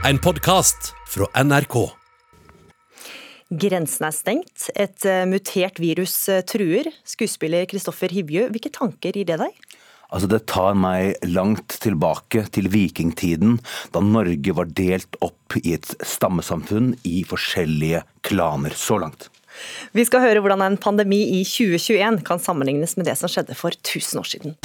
En podkast fra NRK. Grensen er stengt. Et eh, mutert virus eh, truer. Skuespiller Kristoffer Hivju, hvilke tanker gir det deg? Altså Det tar meg langt tilbake til vikingtiden, da Norge var delt opp i et stammesamfunn i forskjellige klaner. Så langt. Vi skal høre hvordan en pandemi i 2021 kan sammenlignes med det som skjedde for 1000 år siden.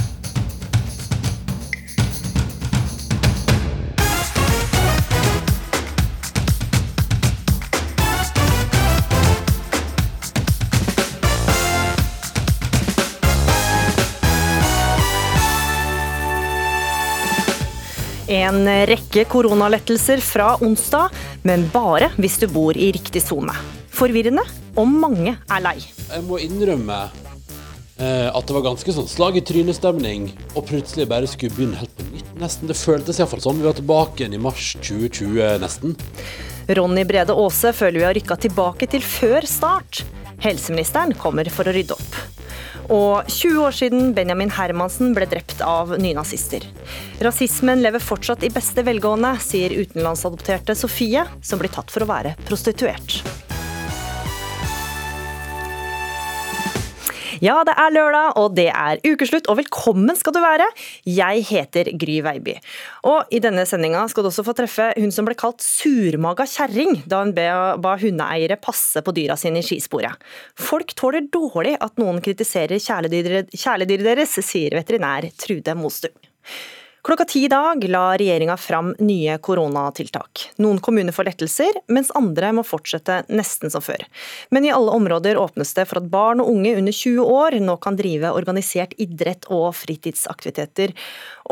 En rekke koronalettelser fra onsdag, men bare hvis du bor i riktig sone. Forvirrende, og mange er lei. Jeg må innrømme eh, at det var ganske sånn slag i trynestemning, og plutselig bare skulle begynne helt på nytt, nesten. Det føltes iallfall sånn. Vi var tilbake igjen i mars 2020, nesten. Ronny Brede Aase føler vi har rykka tilbake til før start. Helseministeren kommer for å rydde opp. Og 20 år siden Benjamin Hermansen ble drept av nynazister. Rasismen lever fortsatt i beste velgående, sier utenlandsadopterte Sofie, som blir tatt for å være prostituert. Ja, det er lørdag, og det er ukeslutt, og velkommen skal du være. Jeg heter Gry Veiby. Og i denne sendinga skal du også få treffe hun som ble kalt surmaga kjerring da hun ba hundeeiere passe på dyra sine i skisporet. Folk tåler dårlig at noen kritiserer kjæledyret, deres, sier veterinær Trude Mostug. Klokka ti i dag la regjeringa fram nye koronatiltak. Noen kommuner får lettelser, mens andre må fortsette nesten som før. Men i alle områder åpnes det for at barn og unge under 20 år nå kan drive organisert idrett og fritidsaktiviteter.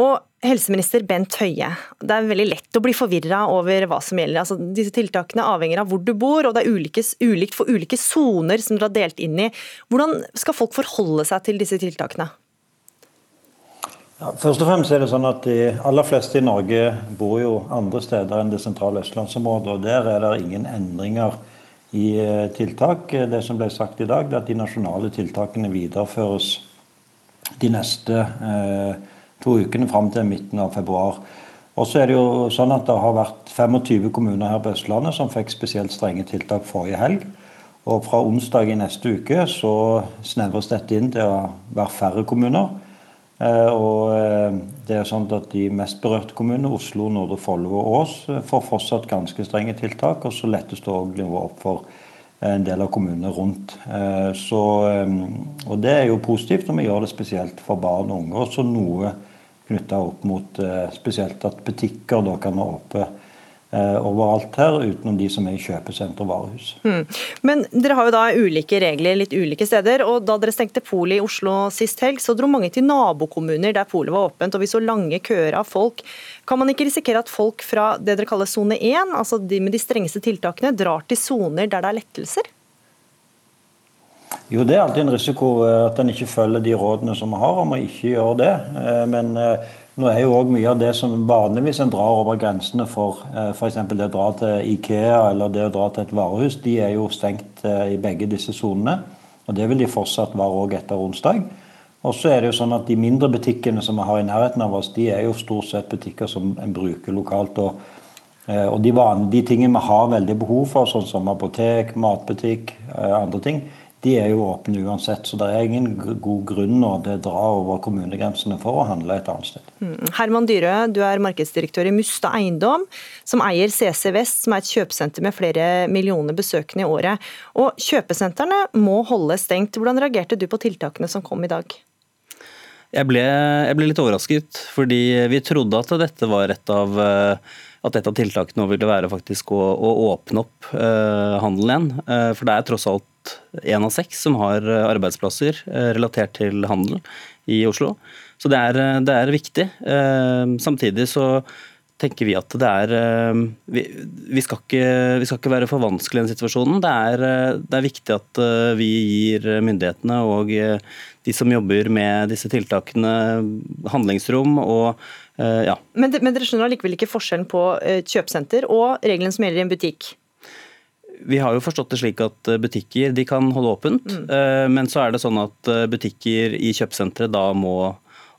Og helseminister Bent Høie, det er veldig lett å bli forvirra over hva som gjelder. Altså, disse tiltakene avhenger av hvor du bor, og det er ulikes, ulikt for ulike soner som dere har delt inn i. Hvordan skal folk forholde seg til disse tiltakene? Ja, først og fremst er det sånn at De aller fleste i Norge bor jo andre steder enn det sentrale østlandsområdet. og Der er det ingen endringer i eh, tiltak. Det som ble sagt i dag, er at de nasjonale tiltakene videreføres de neste eh, to ukene fram til midten av februar. Og så er Det jo sånn at det har vært 25 kommuner her på Østlandet som fikk spesielt strenge tiltak forrige helg. Og Fra onsdag i neste uke så snevres dette inn til å være færre kommuner. Eh, og eh, det er sånn at De mest berørte kommunene, Oslo, Nordre Follo og Ås, eh, får fortsatt ganske strenge tiltak. og Så lettes det òg nivået opp for en del av kommunene rundt. Så, og Det er jo positivt, og vi gjør det spesielt for barn og unge. Også noe knytta opp mot spesielt at butikker da kan ha åpent overalt her, utenom de som er i kjøpesenter og varehus. Mm. Men dere har jo da ulike regler litt ulike steder. og Da dere stengte polet i Oslo sist helg, så dro mange til nabokommuner der polet var åpent, og vi så lange køer av folk. Kan man ikke risikere at folk fra det dere kaller sone 1, altså de med de strengeste tiltakene, drar til soner der det er lettelser? Jo, det er alltid en risiko eh, at en ikke følger de rådene som vi har om å ikke gjøre det. Eh, men nå er jo også Mye av det som vanligvis en drar over grensene for, eh, f.eks. det å dra til Ikea eller det å dra til et varehus, de er jo stengt eh, i begge disse sonene. Og Det vil de fortsatt være òg etter onsdag. Og så er det jo sånn at De mindre butikkene som vi har i nærheten av oss, de er jo stort sett butikker som en bruker lokalt. Og, eh, og de, vanlige, de tingene vi har veldig behov for, sånn som apotek, matbutikk, andre ting, de er jo åpne uansett. Så det er ingen god grunn å dra over kommunegrensene for å handle et annet sted. Mm. Herman Dyrø, du er markedsdirektør i Musta Eiendom, som eier CC Vest, som er et kjøpesenter med flere millioner besøkende i året. Og kjøpesentrene må holde stengt. Hvordan reagerte du på tiltakene som kom i dag? Jeg ble, jeg ble litt overrasket, fordi vi trodde at dette var et av at et av tiltakene ville være faktisk å, å åpne opp uh, handelen igjen. Uh, for det er tross alt én av seks som har eh, arbeidsplasser eh, relatert til handel i Oslo. Så det er, det er viktig. Samtidig så tenker vi at det er Vi, vi, skal, ikke, vi skal, ikke, være for vanskelig i den situasjonen. Det er, det er, viktig at vi gir myndighetene og de som jobber med disse tiltakene, handlingsrom og ja. Men, men dere skjønner allikevel ikke forskjellen på kjøpesenter og reglene som gjelder i en butikk? Vi har jo forstått det slik at eh, butikker de kan holde åpent, mm. Eh, men så er det sånn at eh, butikker i kjøpesentre da må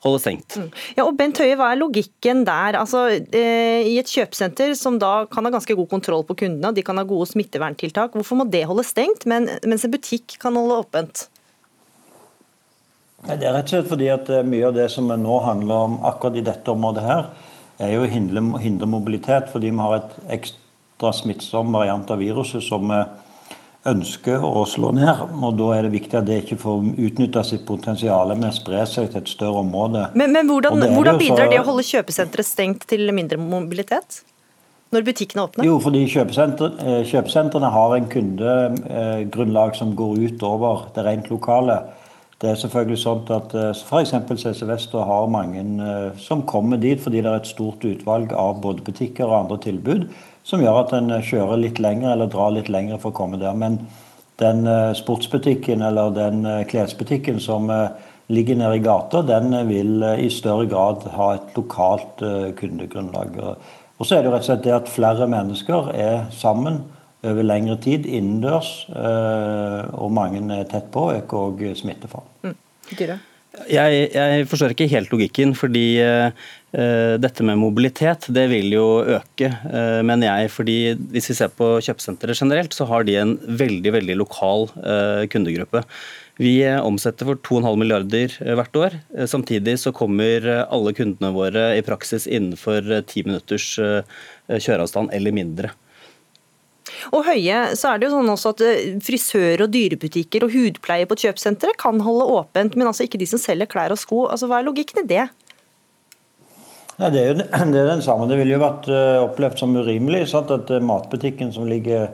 holde stengt. Ja, og Bent Høie, hva er logikken der? Altså, eh, I et kjøpesenter som da kan ha ganske god kontroll på kundene, og de kan ha gode smitteverntiltak, hvorfor må det holde stengt, men, mens en butikk kan holde åpent? Det er rett og slett fordi at eh, mye av det som nå handler om akkurat i dette området her, er jo å hindre, mobilitet, fordi vi har et ekstra smittsom variant av viruset som vi ønsker å slå ned. og Da er det viktig at det ikke får utnytta sitt potensial med å spre seg til et større område. Men, men hvordan, det hvordan bidrar så- det å holde kjøpesenteret stengt til mindre mobilitet? Når butikkene åpner? Jo, fordi eh, kjøpesentrene har en kundegrunnlag som går utover det rent lokale. Det er selvfølgelig sånn at f.eks. CC Vestre har mange eh, som kommer dit fordi det er et stort utvalg av både butikker og andre tilbud, som gjør at en kjører litt lenger eller drar litt lenger for å komme der. Men den eh, sportsbutikken eller den eh, klesbutikken som eh, ligger nede i gata, den eh, vil eh, i større grad ha et lokalt eh, kundegrunnlag. Og så er det jo rett og slett det at flere mennesker er sammen over lengre tid innendørs, eh, og mange er tett på, øker òg smittefaren. Dyre. Jeg, jeg forstår ikke helt logikken, fordi eh, eh, dette med mobilitet det vil jo øke, uh, mener jeg. fordi Hvis vi ser på kjøpesentre generelt, så har de en veldig veldig lokal uh, kundegruppe. Vi omsetter for 2,5 milliarder hvert år. Samtidig så kommer alle kundene våre i praksis innenfor ti minutters kjøreavstand eller mindre. Og Høie, så er det jo sånn også at frisører frisør- og dyrebutikker og hudpleie på et kjøpesenter kan holde åpent, men altså ikke de som selger klær og sko. Altså Hva er logikken i det? Ja, det, er jo, det er den samme. Det ville jo vært eh, opplevd som urimelig sant? at eh, matbutikken som ligger,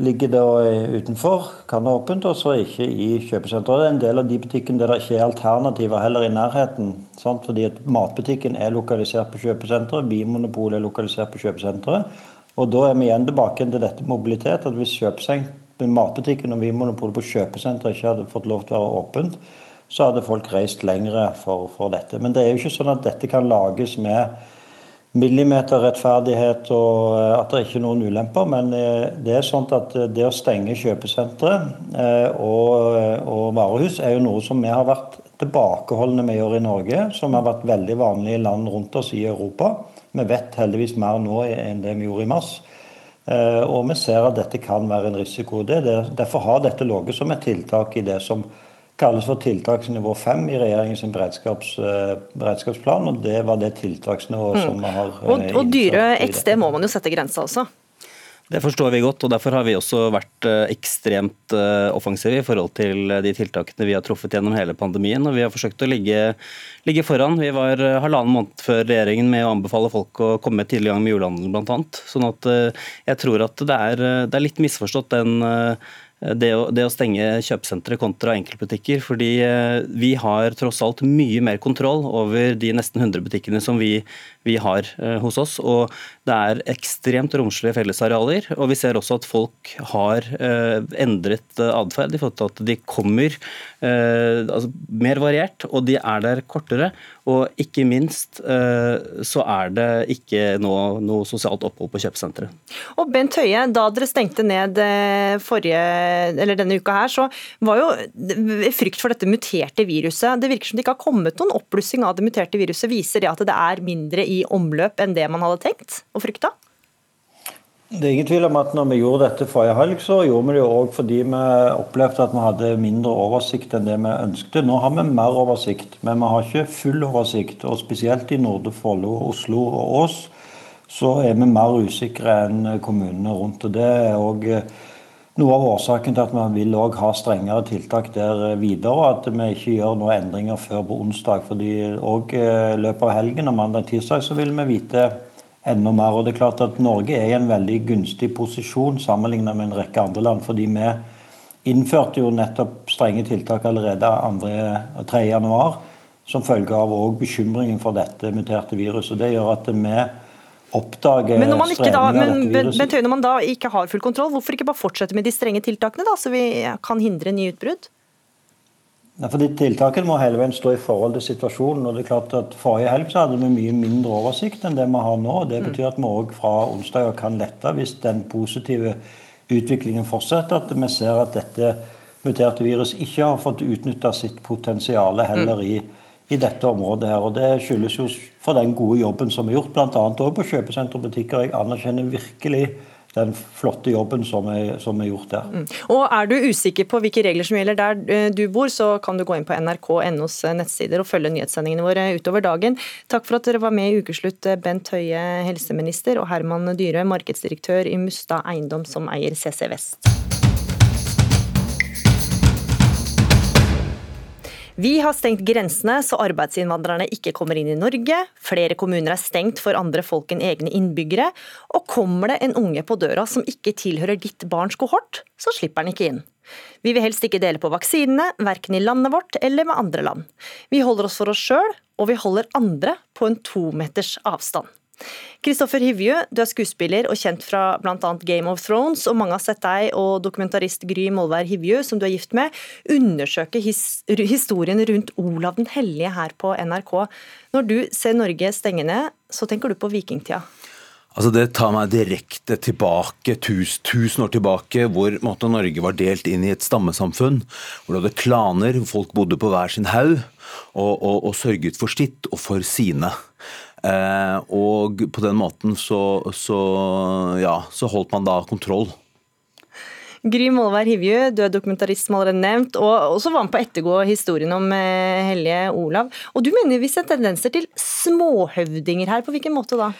ligger eh, utenfor, kan ha åpent, og så ikke i kjøpesenteret. Det er en del av de butikkene der det ikke er alternativer heller i nærheten. Sant? Fordi at matbutikken er lokalisert på kjøpesenteret, Bimonopolet er lokalisert på kjøpesenteret. Og da er vi igjen tilbake til dette mobilitet. at Hvis matbutikken og Vinmonopolet på kjøpesenteret ikke hadde fått lov til å være åpent, så hadde folk reist lengre for, for dette. Men det er jo ikke sånn at dette kan lages med millimeterrettferdighet og eh, at det ikke er noen ulemper. Men eh, det er sånn at eh, det å stenge kjøpesentre og, og varehus er jo noe som vi har vært tilbakeholdne vi gjør i Norge, som har vært veldig vanlig i land rundt oss i Europa. Vi vet heldigvis mer nå enn det vi gjorde i mars. Eh, Og vi ser at dette kan være en risiko. Det, det, derfor har dette ligget som et tiltak i det som kalles for tiltaksnivå 5 i regjeringens beredskaps, eh, beredskapsplan. Og det var det tiltaksnivået som vi har eh, Og, og dyre dette. sted må man jo sette grensa også. Det forstår vi godt, og derfor har vi også vært eh, ekstremt eh, offensive i forhold til eh, de tiltakene vi har truffet gjennom hele pandemien. og Vi har forsøkt å ligge, ligge foran. Vi var halvannen måned før regjeringen med å anbefale folk å komme tidlig i gang med julehandelen bl.a. Sånn at jeg tror at det er, det er litt misforstått den det å, det å stenge kjøpesentre kontra enkeltbutikker. fordi vi har tross alt mye mer kontroll over de nesten 100 butikkene som vi, vi har eh, hos oss. Og det er ekstremt romslige fellesarealer. Og vi ser også at folk har eh, endret eh, atferd i forhold til at de kommer altså, mer variert, og de er der kortere. Og ikke minst så er det ikke nå noe sosialt opphold på kjøpesenteret. Og Bent Høie, da dere stengte ned forrige, eller denne uka her, så var jo frykt for dette muterte viruset. Det virker som det ikke har kommet noen oppblussing av det muterte viruset. Viser det at det er mindre i omløp enn det man hadde tenkt og frykta? Det er ingen tvil om at når vi gjorde dette forrige helg, så gjorde vi det òg fordi vi opplevde at vi hadde mindre oversikt enn det vi ønsket. Nå har vi mer oversikt, men vi har ikke full oversikt. Og spesielt i Nordre Follo, Oslo og Ås så er vi mer usikre enn kommunene rundt. Og Det er òg noe av årsaken til at vi vil også ha strengere tiltak der videre, og at vi ikke gjør noen endringer før på onsdag. fordi også i løpet av helgen og mandag-tirsdag så vil vi vite enda mer. og det er klart at Norge er i en veldig gunstig posisjon sammenlignet med en rekke andre land. fordi vi innførte jo nettopp strenge tiltak allerede 2. og 3. januar, som følge av også bekymringen for dette muterte viruset. Det gjør at vi oppdager Men når man ikke, da, men, men når man da ikke har full kontroll, hvorfor ikke bare fortsette med de strenge tiltakene, da, så vi kan hindre nye utbrudd? Ja, fordi Tiltakene må hele veien stå i forhold til situasjonen. og det er klart at Forrige helg så hadde vi mye mindre oversikt enn det vi har nå. og Det betyr at vi òg fra onsdag kan lette hvis den positive utviklingen fortsetter. At vi ser at dette muterte viruset ikke har fått utnytta sitt potensial heller i, i dette området. her, og Det skyldes jo for den gode jobben som er gjort, bl.a. på kjøpesenter og butikker. Jeg anerkjenner virkelig den flotte jobben som er, som er gjort der. Mm. Og Er du usikker på hvilke regler som gjelder der eh, du bor, så kan du gå inn på nrk.nos eh, nettsider og følge nyhetssendingene våre utover dagen. Takk for at dere var med i Ukeslutt, eh, Bent Høie, helseminister, og Herman Dyre, markedsdirektør i Mustad Eiendom, som eier CC Vest. Vi har stengt grensene så arbeidsinnvandrerne ikke kommer inn i Norge. Flere kommuner er stengt for andre folk enn egne innbyggere. Og kommer det en unge på døra som ikke tilhører ditt barns kohort, så slipper han ikke inn. Vi vil helst ikke dele på vaksinene, verken i landet vårt eller med andre land. Vi holder oss for oss sjøl, og vi holder andre på en to meters avstand. Kristoffer Hivju, du er skuespiller og kjent fra bl.a. Game of Thrones, og mange har sett deg og dokumentarist Gry Molvær Hivju, som du er gift med, undersøke his historien rundt Olav den hellige her på NRK. Når du ser Norge stenge ned, så tenker du på vikingtida. Altså Det tar meg direkte tilbake, tusen, tusen år tilbake, hvor måte, Norge var delt inn i et stammesamfunn. Hvor det hadde klaner, folk bodde på hver sin haug og, og, og sørget for sitt og for sine. Eh, og på den måten så, så, ja, så holdt man da kontroll. Gry Molvær Hivju, du er dokumentarist som allerede nevnt, og så var med på å ettergå historien om eh, hellige Olav. Og du mener vi ser tendenser til småhøvdinger her, på hvilken måte da?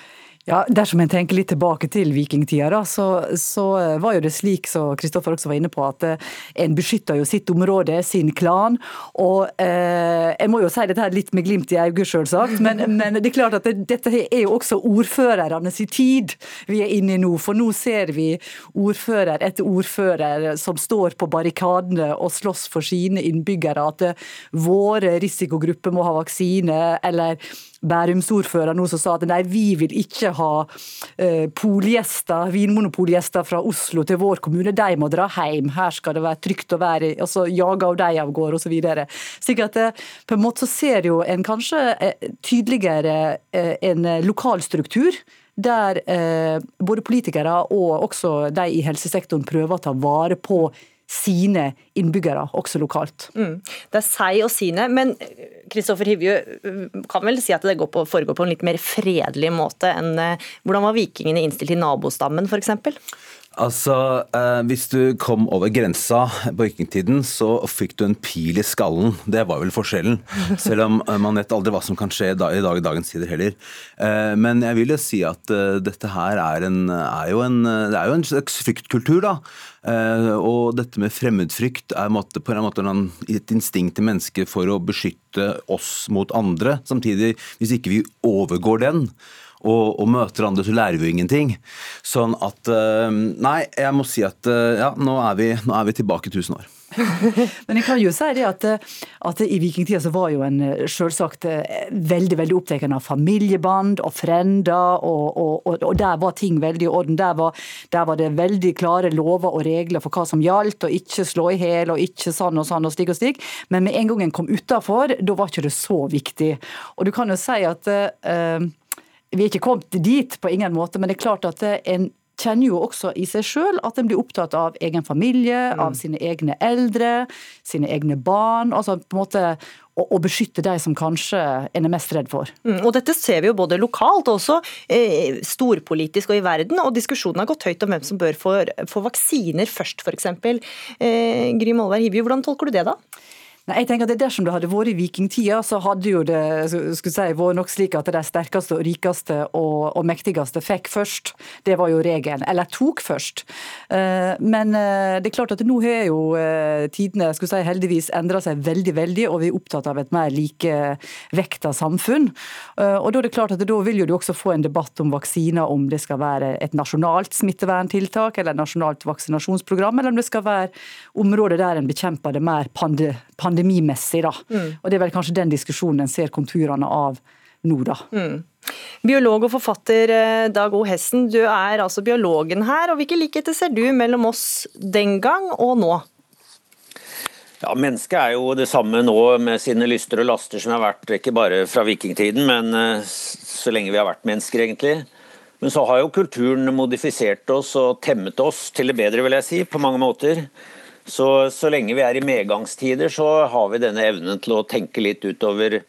Ja, Dersom en tenker litt tilbake til vikingtida, så, så, var jo det slik som Kristoffer også var inne på, at eh, en beskytta jo sitt område, sin klan. Og eh, jeg må jo si dette her litt med glimt i øyet, selvsagt, men, men, det er klart at det, dette er jo også ordførerne sin tid vi er inne i nå. For nå ser vi ordfører etter ordfører som står på barrikadene og slåss for sine innbyggere. At eh, våre risikogrupper må ha vaksine, eller Bærumsordfører nå som sa at nei, vi vil ikke ha eh, polgjester, vinmonopolgjester fra Oslo til vår kommune. De må dra hjem. Her skal det være trygt å være. og så jager de av gårde osv. Slik at eh, på en måte så ser jo en kanskje eh, tydeligere eh, en lokal struktur der både politikere og også de i helsesektoren prøver å ta vare på sine innbyggere, også lokalt. Mm. Det er seg og sine, men Kristoffer Hivju kan vel si at det på, foregår på en litt mer fredelig måte enn eh, Hvordan var vikingene innstilt til nabostammen, f.eks.? Altså, eh, Hvis du kom over grensa på vikingtiden, så fikk du en pil i skallen. Det var vel forskjellen. Selv om eh, man vet aldri hva som kan skje i dag i dagens tider heller. Eh, men jeg vil jo si at eh, dette her er, en, er, jo en, det er jo en slags fryktkultur, da. Eh, og dette med fremmedfrykt er måte, på en måte et instinkt til mennesker for å beskytte oss mot andre. Samtidig, hvis ikke vi overgår den, og, og, møter andre, så lærer vi jo ingenting. Sånn at eh, Nei, jeg må si at eh, ja, nå er vi, nå er vi tilbake 1000 år. Men jeg kan jo si det at, at i vikingtida så var jo en eh, selvsagt veldig veldig opptatt av familieband og frender, og, og, og, der var ting veldig i orden. Der var, der var, det veldig klare lover og regler for hva som gjaldt, og ikke slå i hæl, og ikke sånn og sånn og slik og slik. Men med en gang en kom utafor, da var ikke det så viktig. Og du kan jo si at uh, vi er ikke kommet dit på ingen måte, men det er klart at en kjenner jo også i seg sjøl at en blir opptatt av egen familie, mm. av sine egne eldre, sine egne barn. altså på en måte å, beskytte de som kanskje en er mest redd for. Mm, og Dette ser vi jo både lokalt og også eh, storpolitisk og i verden. og Diskusjonen har gått høyt om hvem som bør få, få vaksiner først, f.eks. Eh, Gry Molvær Hivju, hvordan tolker du det da? Nei, jeg tenker at det Dersom det hadde vært i vikingtida, så hadde jo det skulle si, vært nok slik at de sterkeste og rikeste og, og, mektigste fikk først. Det var jo regelen. Eller tok først. Eh, men eh, det er klart at nå har jo eh, tidene skulle si, heldigvis endra seg veldig, veldig, og vi er opptatt av et mer likevekta samfunn. Og Da er det klart at da vil jo du også få en debatt om vaksiner, om det skal være et nasjonalt smitteverntiltak eller et nasjonalt vaksinasjonsprogram, eller om det skal være områder der en bekjemper det mer pandemi pandemimessig. da. Mm. Og Det er vel kanskje den diskusjonen en ser konturene av nå, da. Mm. Biolog og forfatter eh, Dag O. Hessen, du er altså biologen her. og Hvilke likheter ser du mellom oss den gang og nå? Ja, Mennesket er jo det samme nå med sine lyster og laster som har vært ikke bare fra vikingtiden, men eh, så lenge vi har vært mennesker, egentlig. Men så har jo kulturen modifisert oss og temmet oss til det bedre, vil jeg si, på mange måter. Så, så lenge vi er i medgangstider, så har vi denne evnen til å tenke litt utover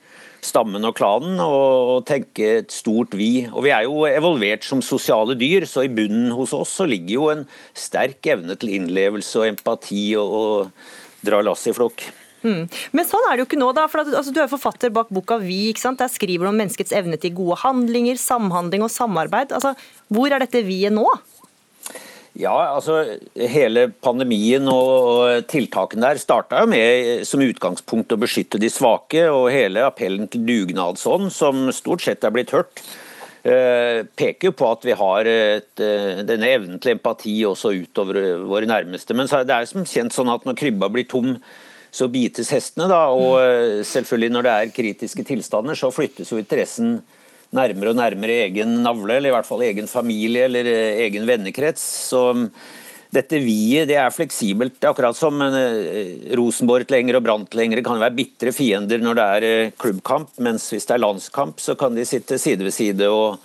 stammen og klanen og, tenke et stort vi. Og vi er jo evolvert som sosiale dyr, så i bunnen hos oss så ligger jo en sterk evne til innlevelse og empati og, og dra lass i flokk. Mm. Men sånn er det jo ikke nå, da. For altså, du er forfatter bak boka Vi. ikke sant? Der skriver du om menneskets evne til gode handlinger, samhandling og samarbeid. Altså, Hvor er dette vi-et nå? Ja, altså Hele pandemien og tiltakene der starta med som utgangspunkt å beskytte de svake. og Hele appellen til dugnadsånd, som stort sett er blitt hørt, eh, peker jo på at vi har et, eh, denne evnen til empati også utover våre nærmeste. Men det er som kjent sånn at når krybba blir tom, så bites hestene. da, Og eh, selvfølgelig når det er kritiske tilstander, så flyttes jo interessen nærmere og nærmere egen navle, eller i hvert fall egen familie eller eh, egen vennekrets. Så mm, dette vi-et det er fleksibelt, akkurat som eh, Rosenborg-tilhengere og Brann-tilhengere kan være bitre fiender når det er eh, klubbkamp, mens hvis det er landskamp, så kan de sitte side ved side og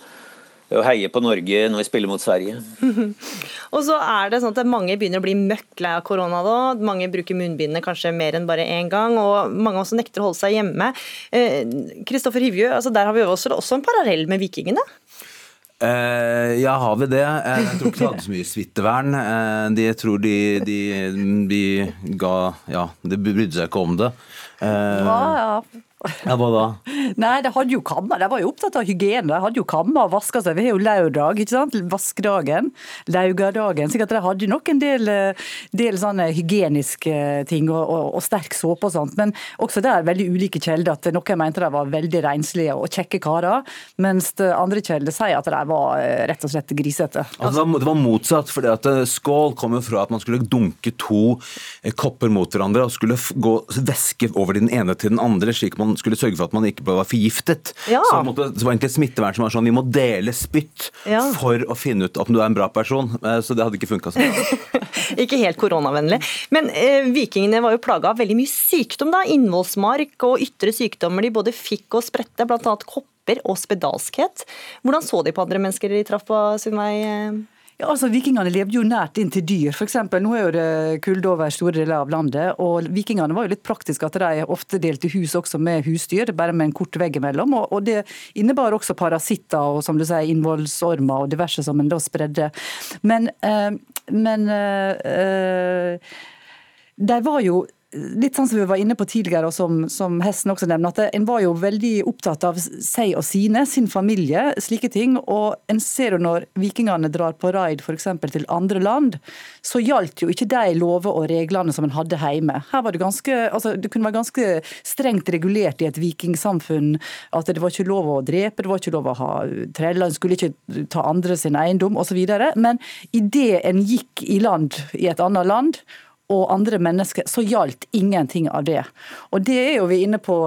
å heie på Norge når vi spiller mot Sverige. og så er det sånn at Mange begynner å bli møkk lei av korona. da. Mange bruker munnbindene kanskje mer enn bare én gang. og Mange også nekter å holde seg hjemme. Kristoffer eh, Hivju, altså der har vi også, også en parallell med vikingene? Eh, ja, har vi det? Eh, jeg tror ikke de hadde så mye smittevern. Eh, de, jeg tror de, de, de, ga Ja, de brydde seg ikke om det. Eh, ja, ja. Ja, Hva da? Nei, De hadde jo kammer. De var jo opptatt av hygiene. De hadde jo kammer og vaska seg. Vi har jo lørdag, ikke sant? Vaskedagen. Laugadagen. Så de hadde nok en del, eh, del sånne hygieniske ting og, og, og, sterk såpe og sånt. Men også der veldig ulike kjelder. At noen mente de var veldig renslige og kjekke karer, mens andre kjelder sier at de var eh, rett og slett grisete. Altså, det var motsatt. fordi at eh, Skål kom jo fra at man skulle dunke to kopper mot hverandre og skulle gå væske over den ene til den andre, slik man skulle sørge for at man ikke ble forgiftet. Ja. Så måtte, det var egentlig smittevern som var sånn vi må dele spytt ja. for å finne ut om du er en bra person. Eh, så det hadde ikke funka sånn. ikke helt koronavennlig. Men eh, vikingene var jo plaga av veldig mye sykdom. da, Innvollsmark og ytre sykdommer de både fikk og spredte, bl.a. kopper og spedalskhet. Hvordan så de på andre mennesker de traff på sin vei? Eh? Ja, altså Vikingene levde jo nært inn til dyr. For eksempel, nå er jo det kulde over store deler av landet. og Vikingene var jo litt praktiske at de ofte delte hus også med husdyr, bare med en kort vegg imellom. Og, og det innebar også parasitter og som du sier, innvollsormer og diverse som en da spredde. Men, øh, men øh, de var jo litt sånn som vi var inne på tidligere, og som, som Hesten også nevner, at en var jo veldig opptatt av seg og sine, sin familie, slike ting. Og en ser jo når vikingene drar på raid f.eks. til andre land, så gjaldt jo ikke de lover og reglene som en hadde hjemme. Her var Det ganske, altså det kunne være ganske strengt regulert i et vikingsamfunn at det var ikke lov å drepe, det var ikke lov å ha treller, en skulle ikke ta andre sin eiendom osv. Men idet en gikk i land i et annet land, og andre mennesker, så gjaldt ingenting av det. Og det er jo vi inne på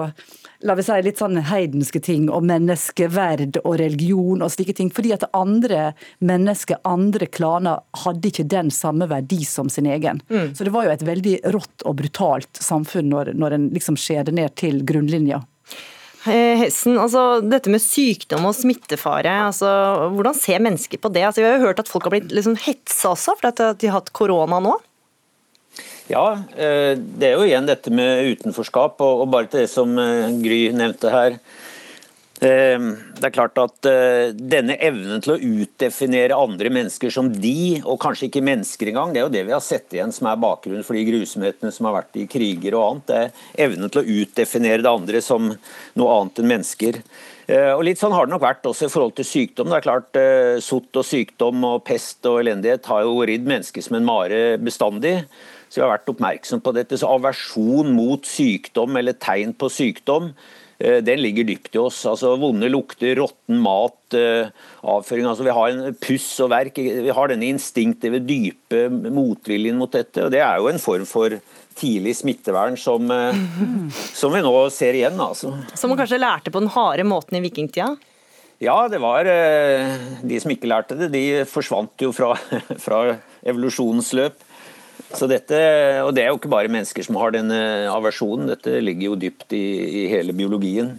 la vi si, litt sånn heidenske ting og menneskeverd og religion og slike ting. Fordi at andre mennesker, andre klaner, hadde ikke den samme verdi som sin egen. Mm. Så det var jo et veldig rått og brutalt samfunn når, når en liksom skjer det ned til grunnlinja. Hessen, altså Dette med sykdom og smittefare, altså, hvordan ser mennesker på det? Altså, vi har jo hørt at folk har blitt liksom hetsa også fordi at de har hatt korona nå. Ja, eh, det er jo igjen dette med utenforskap, og bare til det som eh, Gry nevnte her. Eh, det er klart at denne evnen til å utdefinere andre mennesker som de, og kanskje ikke mennesker engang, det er jo det vi har sett igjen som er bakgrunnen for de grusomhetene som har vært i kriger og annet. Det er evnen til å utdefinere det andre som noe annet enn mennesker. Og litt sånn har det nok vært også i forhold til sykdom. Det er klart Sott og sykdom og pest og elendighet har jo ridd mennesker som en mare bestandig. Så vi har vært oppmerksom på dette. Så aversjon mot sykdom eller tegn på sykdom, eh, den ligger dypt i oss. Altså Vonde lukter, råtten mat, eh, avføring. altså Vi har en puss og verk. Vi har denne instinktive, dype motviljen mot dette. og Det er jo en form for tidlig smittevern som, eh, som vi nå ser igjen. Altså. Som man kanskje lærte på den harde måten i vikingtida? Ja, det var De som ikke lærte det, de forsvant jo fra, fra evolusjonens løp. Så dette, og Det er jo ikke bare mennesker som har denne aversjonen, dette ligger jo dypt i, i hele biologien.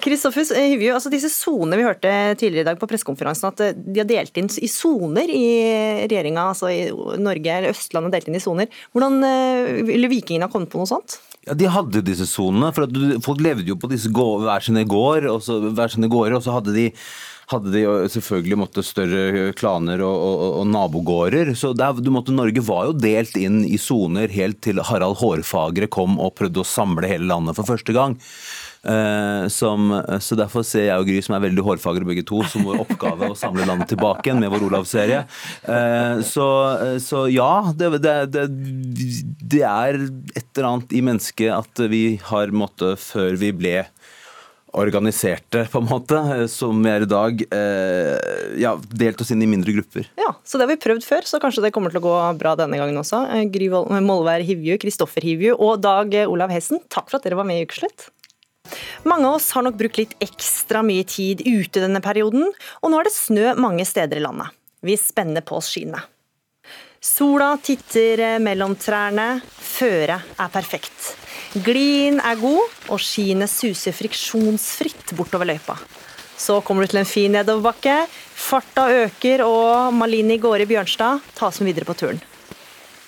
Kristoffus Hivju, altså disse sonene vi hørte tidligere i dag på pressekonferansen, at eh, de har delt inn i soner i regjeringa, altså i Norge eller Østlandet delt inn i soner. Hvordan eh, ville vikingene ha kommet på noe sånt? Ja, De hadde disse sonene. for Folk levde jo på disse hver sine gård, og så, hver sine gårder, og så hadde de hadde de selvfølgelig måtte større klaner og, og, og nabogårder. Så der, måtte, Norge var jo delt inn i soner helt til Harald Hårfagre kom og prøvde å samle hele landet for første gang. Uh, som, så Derfor ser jeg og Gry, som er veldig hårfagre begge to, som vår oppgave å samle landet tilbake igjen med vår Olav-serie. Uh, så, så ja, det, det, det, det er et eller annet i mennesket at vi har måttet, før vi ble organiserte, på en måte, eh, som vi er i dag, eh, ja, delt oss inn i mindre grupper. Ja, så det har vi prøvd før, så kanskje det kommer til å gå bra denne gangen også. Eh, Gry Molvær Hivju, Kristoffer Hivju og Dag Olav Hessen, takk for at dere var med i Ukeslutt. Mange av oss har nok brukt litt ekstra mye tid ute denne perioden, og nå er det snø mange steder i landet. Vi spenner på oss skiene. Sola titter eh, mellom trærne, føret er perfekt. Glien er god, og skiene suser friksjonsfritt bortover løypa. Så kommer du til en fin nedoverbakke, farta øker, og Malini Gåre Bjørnstad tas med videre på turen.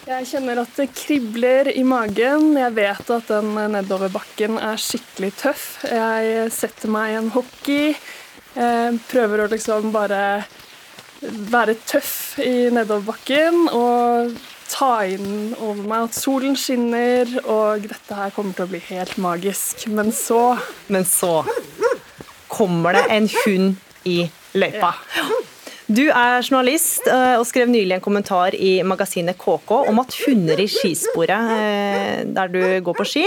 Jeg kjenner at det kribler i magen. Jeg vet at den nedoverbakken er skikkelig tøff. Jeg setter meg i en hockey. Jeg Prøver å liksom bare være tøff i nedoverbakken og ta inn over meg at solen skinner, og dette her kommer til å bli helt magisk. Men så Men så kommer det en hund i løypa. Du er journalist eh, og skrev nylig en kommentar i magasinet KK om at hunder i skisporet eh, der du går på ski,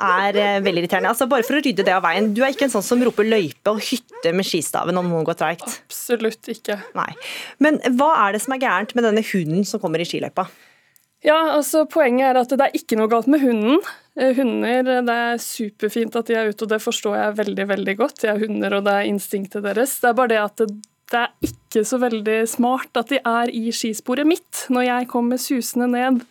er eh, veldig irriterende. Altså Bare for å rydde det av veien, du er ikke en sånn som roper løype og hytte med skistaven om noen går treigt? absolutt ikke. Nei. Men hva er det som er gærent med denne hunden som kommer i skiløypa? Ja, altså Poenget er at det er ikke noe galt med hunden. Eh, Hunder, Det er superfint at de er ute, og det forstår jeg veldig veldig godt. De er hunder, og det er instinktet deres. Det er bare det at det, det er ikke så veldig smart at de er i skisporet mitt når jeg kommer susende ned,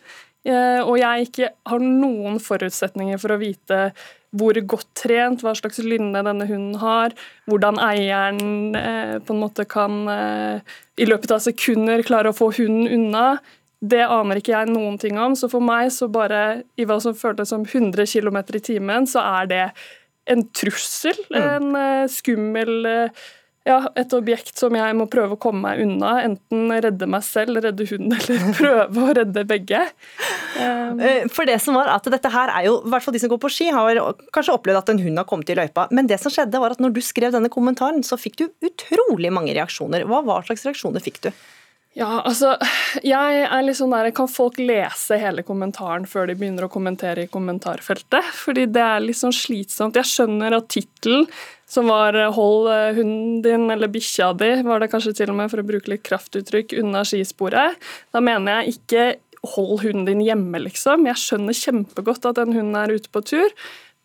eh, og jeg ikke har noen forutsetninger for å vite hvor godt trent, hva slags lynne denne hunden har, hvordan eieren eh, på en måte kan eh, i løpet av sekunder klare å få hunden unna. Det aner ikke jeg noen ting om, så for meg, så bare i hva som føltes som 100 km i timen, så er det en trussel, en eh, skummel eh, ja, et objekt som jeg må prøve å komme meg unna. Enten redde meg selv, redde hunden, eller prøve å redde begge. Um, For det som var at dette her er jo, i hvert fall de som går på ski, har kanskje opplevd at en hund har kommet i løypa. Men det som skjedde var at når du skrev denne kommentaren, så fikk du utrolig mange reaksjoner. Hva, hva slags reaksjoner fikk du? Ja, altså, jeg er litt sånn der, Kan folk lese hele kommentaren før de begynner å kommentere i kommentarfeltet? Fordi det er litt sånn slitsomt. Jeg skjønner at tittelen, som var 'Hold eh, hunden din eller bikkja di', var det kanskje til og med for å bruke litt kraftuttrykk, unna skisporet. Da mener jeg ikke 'hold hunden din hjemme', liksom. Jeg skjønner kjempegodt at den hunden er ute på tur.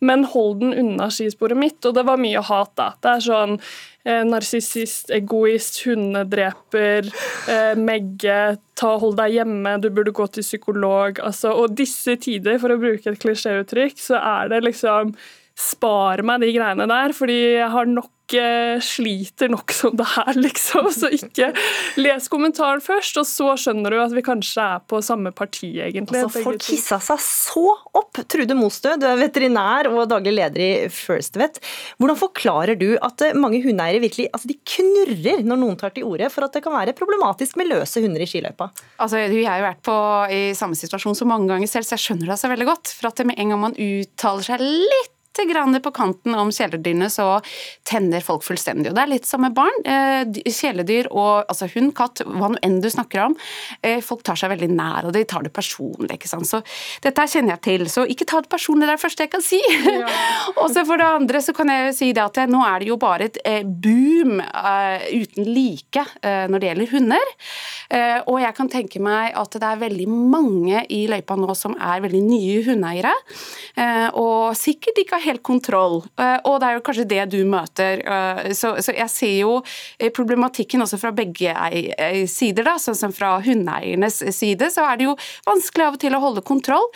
Men hold den unna skisporet mitt, og det var mye hat, da. Det er sånn eh, narsissist, egoist, hundedreper, eh, megge, ta, hold deg hjemme, du burde gå til psykolog. Altså, og disse tider, for å bruke et klisjéuttrykk, så er det liksom Spar meg de greiene der, fordi jeg har nok eh, sliter nok som det er, liksom. Så ikke les kommentaren først, og så skjønner du at vi kanskje er på samme parti, egentlig. Altså, folk hissa seg så opp. Trude Mostø, du er veterinær og daglig leder i First Vet. Hvordan forklarer du at eh, mange hundeeiere virkelig altså de knurrer når noen tar til orde for at det kan være problematisk med løse hunder i skiløypa? Altså, du, Jeg har jo vært på, i samme situasjon så mange ganger selv, så jeg skjønner det så veldig godt. For at med en gang man uttaler seg litt grann på kanten om kjæledyrene, så tenner folk fullstendig. Og Det er litt som med barn. Eh, Kjæledyr og altså hund, katt, hva nå enn du snakker om. eh, Folk tar seg veldig nær, og de tar det personlig. ikke sant? Så Dette kjenner jeg til, så ikke ta det personlig. Det er det første jeg kan si. og så for det andre så kan jeg jo si det at nå er det jo bare et eh, boom uten like når det gjelder hunder. Og jeg kan tenke meg at det er veldig mange i løypa nå som er veldig nye hundeeiere, og sikkert ikke har helt kontroll. Eh, og det er jo kanskje det du møter. Eh, så, så jeg ser jo eh, problematikken også fra begge sider, da, sånn som fra hundeeiernes side, så er det jo vanskelig av og til å holde kontroll.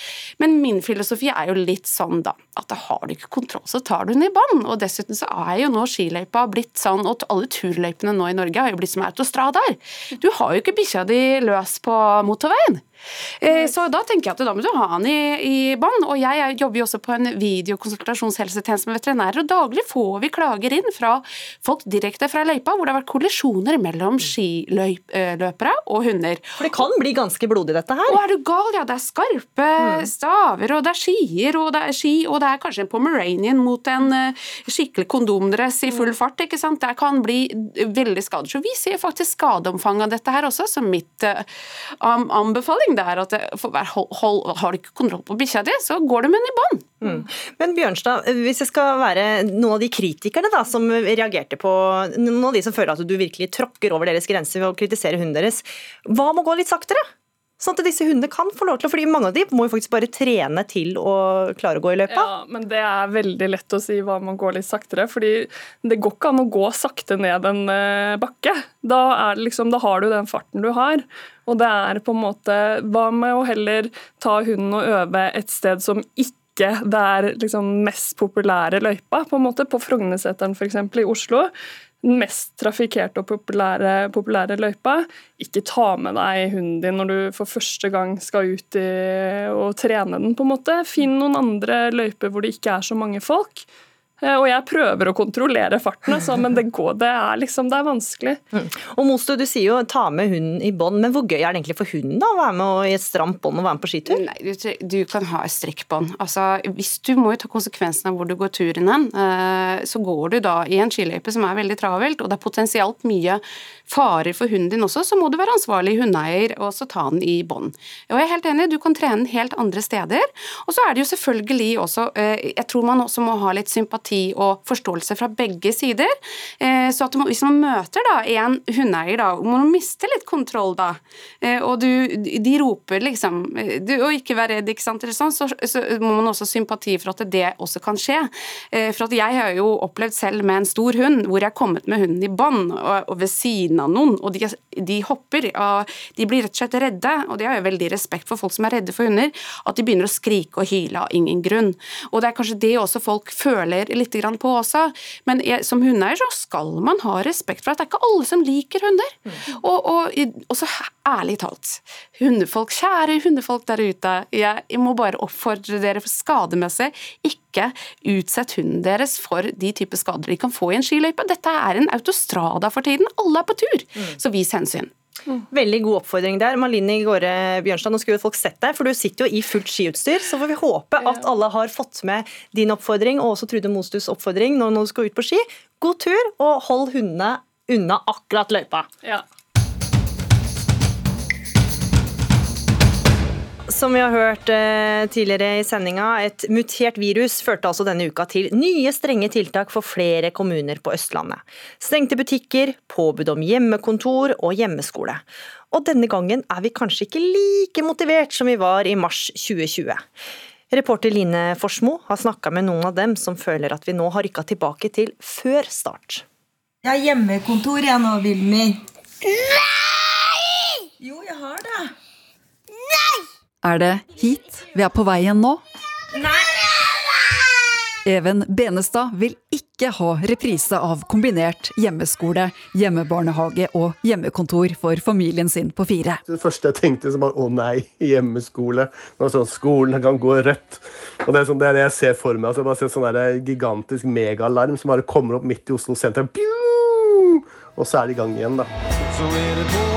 Men min filosofi er jo litt sånn, da, at har du ikke kontroll, så tar du den i bånd. Og dessuten så er jo nå skiløypa blitt sånn, og alle turløypene nå i Norge har jo blitt som autostradaer. Du har jo ikke bikkja di løs på motorveien. Eh, Så da tenker jeg at da må du ha han i, i bånd. Og jeg er- jobber jo også på en videokonsultasjonshelsetjeneste med veterinærer, og daglig får vi klager inn fra folk direkte fra løypa hvor det har vært kollisjoner mellom skiløpere og hunder. For det kan bli ganske blodig, dette her. Og er du gal, ja, det er skarpe staver, og det er skier, og det er ski, og det er kanskje en pomeranian mot en eh, skikkelig kondomdress i full fart, ikke sant. Det kan bli veldig skader. Så vi ser faktisk skadeomfanget av dette her også, som mitt anbefaling. am- anbefaling det er at for, hver- hold, hold, har du ikke kontroll på bikkja di, så går du med den i bånd. Mm. Men Bjørnstad, hvis jeg skal være noen av de kritikerne da, som reagerte på Noen av de som føler at du virkelig tråkker over deres grenser ved å kritisere hunden deres, hva må gå litt saktere? Sånn at disse hundene kan få lov til å fordi Mange av de må jo faktisk bare trene til å klare å gå i løypa. Ja, men det er veldig lett å si hva man går litt saktere. fordi det går ikke an å gå sakte ned en eh, bakke. Da, er det liksom, da har du den farten du har. Og det er på en måte Hva med å heller ta hunden og øve et sted som ikke det er liksom mest populære løypa, på en måte, på Frognerseteren f.eks. i Oslo. Den mest trafikkerte og populære, populære løypa. Ikke ta med deg hunden din når du for første gang skal ut i, og trene den. på en måte. Finn noen andre løyper hvor det ikke er så mange folk. Eh, Og jeg prøver å kontrollere farten, altså, men det, går, det, er liksom, det er vanskelig. Og Mosto, du sier jo ta med hunden i bånd, men hvor gøy er det egentlig for hunden da, å være med og- i et stramt bånd og være med på skitur? Nei, du, du kan ha et strikkbånd. Altså, hvis du må jo ta konsekvensen av hvor du går turen hen, eh, så går du da i en skiløype som er veldig travelt, og det er potensielt mye farer for hunden din også, så må du være ansvarlig hundeeier og så ta den i bånd. Og jeg er helt enig, du kan trene den helt andre steder. Og så er det jo selvfølgelig også eh, Jeg tror man også må ha litt sympati og forståelse fra begge sider. Eh, Så man, hvis man møter da en hundeeier da, må man miste litt kontroll da, eh, og du, de roper liksom eh, du, Og ikke vær redd, ikke sant, eller sånn, så, så må man også sympati for at det også kan skje. For at jeg har jo opplevd selv med en stor hund, hvor jeg har kommet med hunden i bånd og, og ved siden av noen, og de, de hopper, og de blir rett og slett redde, og det har jeg veldig respekt for folk som er redde for hunder, at de begynner å skrike og hyle av ingen grunn. Og det er kanskje det også folk føler litt på også, men jeg, som hundeeier så skal man ha respekt for at det er ikke alle som liker hunder. Og, og, og så ærlig talt, hundefolk, kjære hundefolk der ute, jeg, jeg må bare oppfordre dere for skademessig, ikke utsett hunden deres for de type skader de kan få i en skiløype. Dette er en autostrada for tiden, alle er på tur, så vis hensyn. Veldig god oppfordring der. Malini Gårde Bjørnstad, nå skulle folk sett deg, for du sitter jo i fullt skiutstyr. Så får vi håpe at alle har fått med din oppfordring, og også Trude Mostus oppfordring når du skal ut på ski. God tur, og hold hundene unna akkurat løypa. Ja. Som vi har hørt eh, tidligere i sendinga, et mutert virus førte altså denne uka til nye strenge tiltak for flere kommuner på Østlandet. Stengte butikker, påbud om hjemmekontor og hjemmeskole. Og denne gangen er vi kanskje ikke like motivert som vi var i mars 2020. Reporter Line Forsmo har snakka med noen av dem som føler at vi nå har rykka tilbake til før start. Jeg har hjemmekontor jeg nå, Vilmi. Nei! Jo, jeg har det. Er det hit vi er på vei igjen nå? Nei! Even Benestad vil ikke ha reprise av kombinert hjemmeskole, hjemmebarnehage og hjemmekontor for familien sin på fire. Det første jeg tenkte, bare, å nei, hjemmeskole. Når sånn, skolen kan gå rødt. Og Det er, sånn, det, er det jeg ser for meg. Altså, jeg bare ser sånn der gigantisk megaalarm som bare kommer opp midt i Oslo sentrum. Og så er det i gang igjen, da. Så er det på'n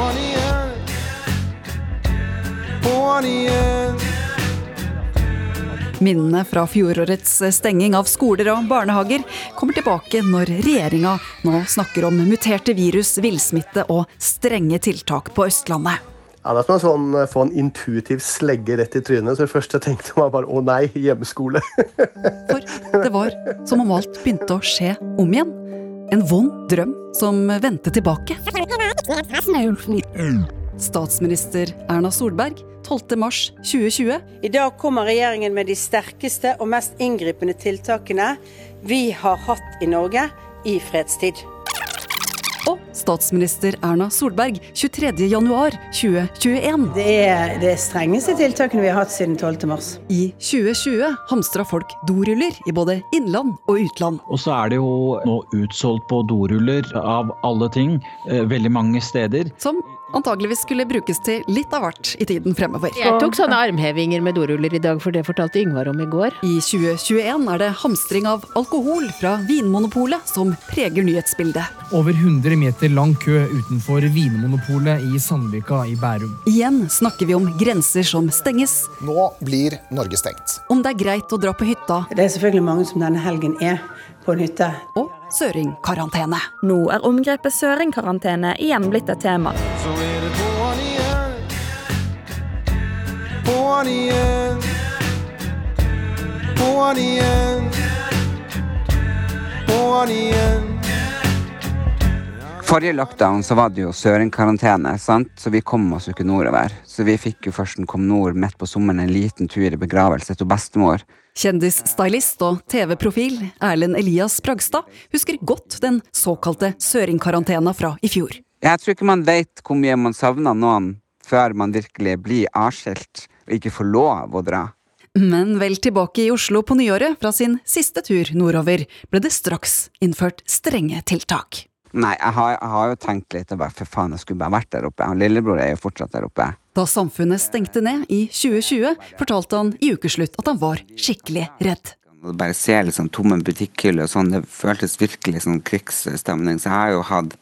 Minnene fra fjorårets stenging av skoler og barnehager kommer tilbake når regjeringa nå snakker om muterte virus, villsmitte og strenge tiltak på Østlandet. Ja, Det er som å sånn, få en intuitiv slegge rett i trynet. Så det første jeg tenkte, var bare å nei, hjemmeskole. For Det var som om alt begynte å skje om igjen. En vond drøm som vendte tilbake. Statsminister Erna Solberg 12. mars 2020 I dag kommer regjeringen med de sterkeste og mest inngripende tiltakene vi har hatt i Norge i fredstid. Statsminister Erna Solberg 23. januar 2021. Det er det strengeste tiltakene vi har hatt siden 12. mars. I 2020 hamstra folk doruller i både innland og utland. Og så er det jo nå utsolgt på doruller av alle ting, eh, veldig mange steder. Som antageligvis skulle brukes til litt av hvert i tiden fremover. Jeg tok sånne armhevinger med doruller i dag, for det fortalte Yngvar om i går. I 2021 er det hamstring av alkohol fra Vinmonopolet som preger nyhetsbildet. Over 100 meter lang kø utenfor Vinmonopolet i Sandvika i Bærum. Igjen snakker vi om grenser som stenges, Nå blir Norge stengt. om det er greit å dra på hytta, Det er selvfølgelig mange som denne helgen er på en hytte. og søringkarantene. Nå er omgrepet søringkarantene igjen blitt et tema. Så er det på'n igjen. På'n igjen. På'n igjen. På'n igjen. Forrige lockdown så var det jo søringkarantene, så vi kom oss jo ikke nordover. Så vi fikk jo først kom nord midt på sommeren en liten tur i begravelse til bestemor. Kjendisstylist og TV-profil Erlend Elias Bragstad husker godt den såkalte søringkarantena fra i fjor. Jeg tror ikke man vet hvor mye man savner noen før man virkelig blir avskilt og ikke får lov å dra. Men vel tilbake i Oslo på nyåret fra sin siste tur nordover, ble det straks innført strenge tiltak. Nei, jeg har, jeg har jo tenkt litt og bare for faen, jeg skulle bare vært der oppe. Og lillebror er jo fortsatt der oppe. Da samfunnet stengte ned i 2020, fortalte han i ukeslutt at han var skikkelig redd. Å bare se liksom tomme butikkhyller og sånn, det føltes virkelig som krigsstemning. Så jeg har jo hatt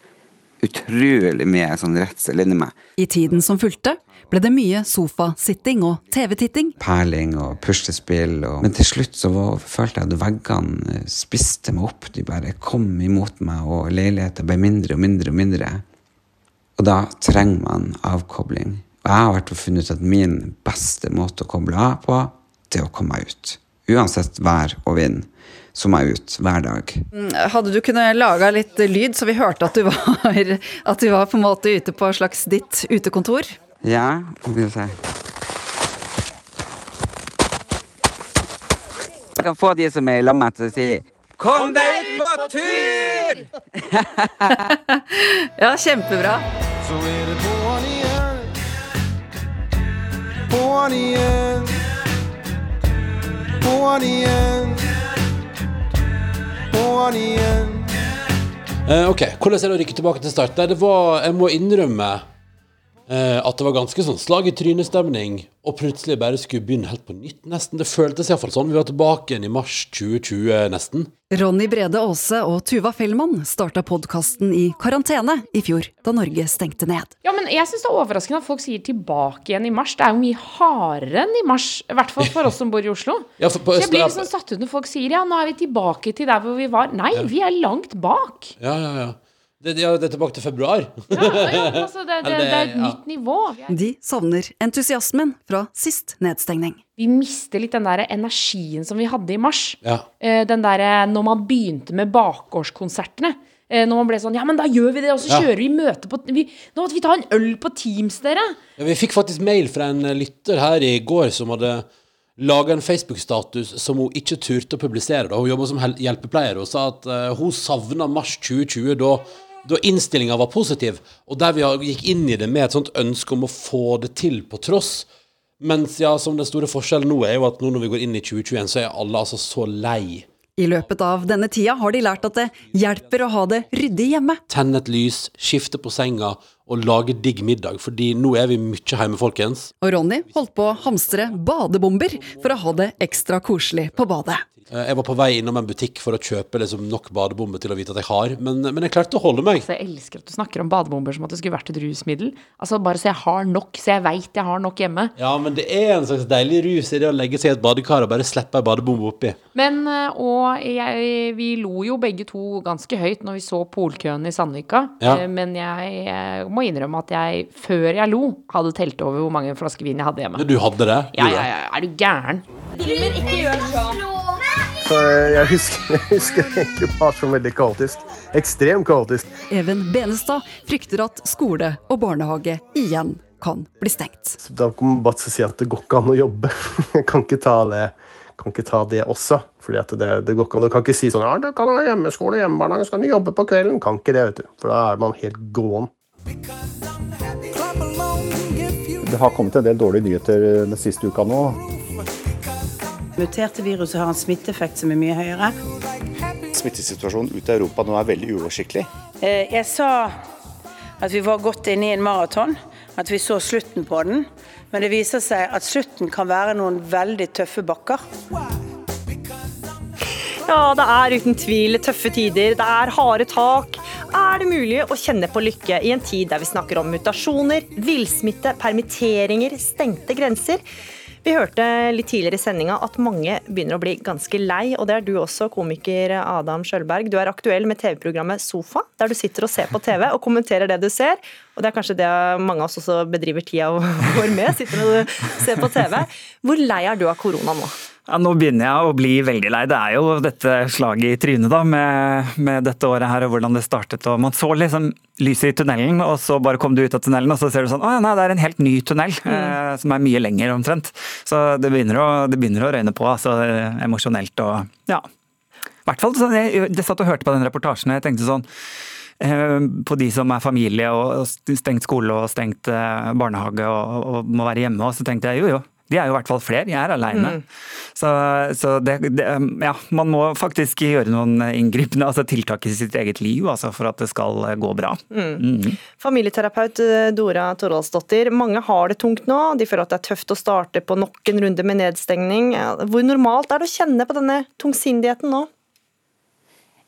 utrolig mye sånn redsel inni meg. I tiden som fulgte, ble det mye sofasitting og TV-titting. Perling og puslespill og Men til slutt så var, følte jeg at veggene eh, spiste meg opp. De bare kom imot meg, og leiligheten ble mindre og mindre og mindre. Og da trenger man avkobling. Og jeg har vært og funnet ut at min beste måte å koble av på, det er å komme meg ut. Uansett vær og vind, så må jeg ut hver dag. Mm, Hadde du kunnet laga litt lyd, så vi hørte at du var, at du var på en måte ute på et slags ditt utekontor? Ja, skal vi se. Jeg kan få de som er i lammet, til å si Kom deg ut på tur! ja, kjempebra. Så er det på'n igjen. På'n igjen. På'n igjen. På'n igjen. Eh, ok, Hvordan er det å rykke tilbake til start? Nei, det var, Jeg må innrømme at det var ganske sånn slag i trynestemning, og plutselig bare skulle begynne helt på nytt, nesten. Det føltes iallfall sånn. Vi var tilbake igjen i mars 2020, nesten. Ronny Brede Aase og Tuva Fellmann starta podkasten i karantene i fjor, da Norge stengte ned. Ja, men jeg syns det er overraskende at folk sier tilbake igjen i mars. Det er jo mye hardere enn i mars. I hvert fall for oss som bor i Oslo. Ja, for på Så jeg blir liksom satt ut når folk sier ja, nå er vi tilbake til der hvor vi var. Nei, vi er langt bak. Ja, ja, ja. Det, ja, det er tilbake til februar. Ja, altså, det, det, det er et nytt nivå. De savner entusiasmen fra sist nedstengning. Vi mister litt den der energien som vi hadde i mars. Ja. Eh, Den der når man begynte med bakgårdskonsertene. Eh, Når man ble sånn Ja, men da gjør vi det, og så Ja. kjører vi møte på vi, Nå måtte vi ta en øl på Teams, dere. Ja, vi fikk faktisk mail fra en eh, lytter her i går som hadde laga en Facebook-status som hun ikke turte å publisere. Da. Hun jobba som hjelpepleier og sa at uh, hun savna mars 2020, da, da innstillinga var positiv. Og der vi gikk inn i det med et sånt ønske om å få det til på tross. Mens ja, som den store forskjellen nå er jo at nå når vi går inn i 2021, så er alle altså så lei. I løpet av denne tida har de lært at det hjelper å ha det ryddig hjemme. Tenne et lys, skifte på senga og lage digg middag, fordi nå er vi mye hjemme, folkens. Og Ronny holdt på å hamstre badebomber for å ha det ekstra koselig på badet. Eh, Jeg var på vei innom en butikk for å kjøpe liksom nok badebomber til å vite at jeg har, men, men jeg klarte å holde meg. Altså, jeg elsker at du snakker om badebomber som at det skulle vært et rusmiddel. Altså Bare så jeg har nok, så jeg veit jeg har nok hjemme. Ja, men det er en slags deilig rus i det å legge seg i et badekar og bare slippe ei badebombe oppi. Men, eh, og jeg, vi lo jo begge to ganske høyt når vi så polkøen i Sandvika. Ja. Eh, Men jeg, jeg, må innrømme at jeg, før jeg lo, hadde telt over hvor mange flasker vin jeg hadde hjemme. Du hadde det? Ja, ja, ja. Er du gæren? Filmer, ikke gjør sånn. Så jeg husker, jeg husker egentlig bare som veldig kaotisk. Ekstremt kaotisk. Even Benestad frykter at skole og barnehage igjen kan bli stengt. Da kan man bare si at det går ikke an å jobbe. Jeg kan ikke ta det, kan ikke ta det også. Fordi at det, det går ikke an. Du kan ikke si sånn ja, du kan ha hjemmeskole, hjemmebarnehage, så kan du jobbe på kvelden. Kan ikke det, vet du. For da er man helt gåen. Det har kommet en del dårlige nyheter den siste uka nå. Muterte viruset har en smitteeffekt som er mye høyere. Smittesituasjonen ute i Europa nå er veldig uoversiktlig. Eh, Jeg sa At vi var godt inne i en maraton. At vi så slutten på den. Men det viser seg at slutten kan være noen veldig tøffe bakker. Ja, det er uten tvil tøffe tider, det er harde tak. Er det mulig å kjenne på lykke i en tid der vi snakker om mutasjoner, villsmitte, permitteringer, stengte grenser? Vi hørte litt tidligere i sendinga at mange begynner å bli ganske lei, og det er du også, komiker Adam Skjølberg. Du er aktuell med TV-programmet Sofa, der du sitter og ser på TV og kommenterer det du ser. Og det er kanskje det mange av oss også bedriver tida vår med, sitter og ser på TV. Hvor lei er du av korona nå? Ja, nå begynner jeg å bli veldig lei. Det er jo dette slaget i trynet da, med, med dette året her og hvordan det startet. og Man så liksom lyset i tunnelen, og så bare kom du ut av tunnelen, og så ser du sånn Å ja, nei, det er en helt ny tunnel. Eh, som er mye lenger, omtrent. Så det begynner å, det begynner å røyne på, altså emosjonelt og Ja. I hvert fall sånn, jeg, jeg satt og hørte på den reportasjen, og jeg tenkte sånn eh, på de som er familie og og stengt skole og stengt eh, barnehage og, og må være hjemme. Og så tenkte jeg jo jo, de er jo i hvert fall flere, jeg er aleine. Mm. Så, så det, det, ja, man må faktisk gjøre noen inngripende altså tiltak i sitt eget liv altså for at det skal gå bra. Mm. Mm. Familieterapeut eh, Dora Toralsdottir, mange har det tungt nå. De føler at det er tøft å starte på nok en runde med nedstengning. Hvor normalt er det å kjenne på denne tungsindigheten nå?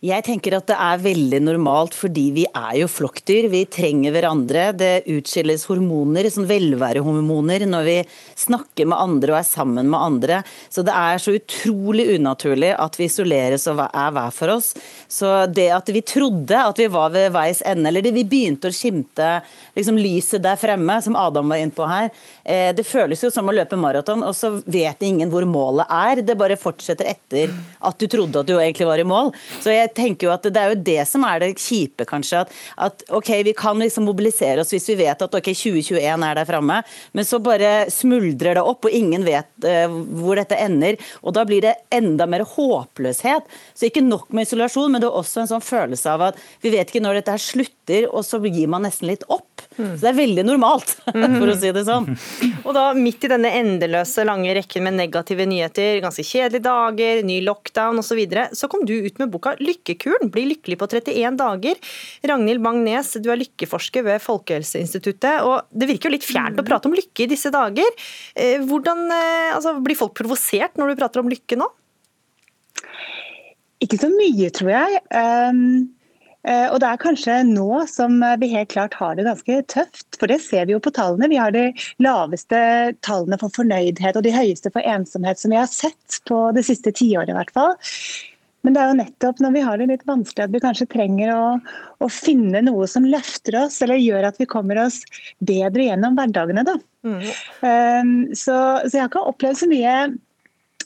Jeg tenker at det er veldig normalt, fordi vi er jo flokkdyr. Vi trenger hverandre. Det utskilles hormoner, sånn velværehormoner, når vi snakker med andre og er sammen med andre. Så det er så utrolig unaturlig at vi isoleres og er hver for oss. Så det at vi trodde at vi var ved veis ende, eller det vi begynte å skimte liksom lyset der fremme, som Adam var inne på her, eh, det føles jo som å løpe maraton, og så vet ingen hvor målet er. Det bare fortsetter etter at du trodde at du egentlig var i mål. Så jeg tenker jo at det er jo det som er det kjipe, kanskje. At, at ok, vi kan liksom mobilisere oss hvis vi vet at ok, 2021 er der framme, men så bare smuldrer det opp, og ingen vet eh, hvor dette ender. Og da blir det enda mer håpløshet. Så ikke nok med isolasjon, men det er også en sånn følelse av at vi vet ikke når dette her slutter, og så gir man nesten litt opp. Så det er veldig normalt, for å si det sånn. Og da midt i denne endeløse lange rekken med negative nyheter, ganske kjedelige dager, ny lockdown osv., så, videre, så kom du ut med boka 'Lykkekuren'. Bli lykkelig på 31 dager. Ragnhild Bang-Nes, du er lykkeforsker ved Folkehelseinstituttet. og Det virker jo litt fjernt å prate om lykke i disse dager. Eh, Hvordan, eh, altså, Blir folk provosert når du prater om lykke nå? Ikke så mye, tror jeg. Um, og det er kanskje nå som vi helt klart har det ganske tøft. For det ser vi jo på tallene. Vi har de laveste tallene for fornøydhet og de høyeste for ensomhet som vi har sett på det siste tiåret i hvert fall. Men det er jo nettopp når vi har det litt vanskelig at vi kanskje trenger å, å finne noe som løfter oss, eller gjør at vi kommer oss bedre gjennom hverdagene. Da. Um, så, så jeg har ikke opplevd så mye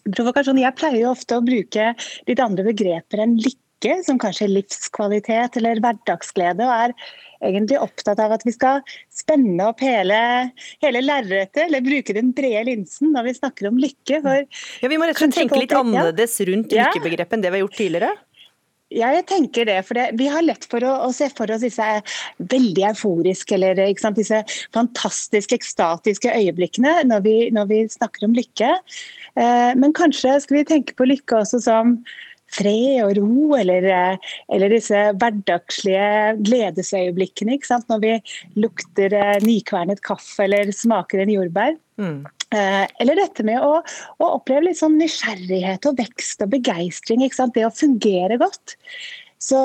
provokasjon. Jeg pleier jo ofte å bruke litt andre begreper enn lykke, som kanskje livskvalitet eller hverdagsglede. og er egentlig opptatt av at vi skal spenne opp hele, hele lerretet, eller bruke den brede linsen når vi snakker om lykke. Ja, Vi må rett og slett tenke litt ja. annerledes rundt lykkebegrepet enn det vi har gjort tidligere. Ja, jeg tenker det. for det, Vi har lett for å, å se for oss disse veldig euforiske eller sant, disse fantastiske, ekstatiske øyeblikkene når vi, når vi snakker om lykke. Eh, men kanskje skal vi tenke på lykke også som fred og ro, eller, eh, eller disse hverdagslige gledesøyeblikkene. Når vi lukter eh, nykvernet kaffe eller smaker en jordbær. Mm. Eller dette med å, å oppleve litt sånn nysgjerrighet og vekst og begeistring. Det å fungere godt. Så,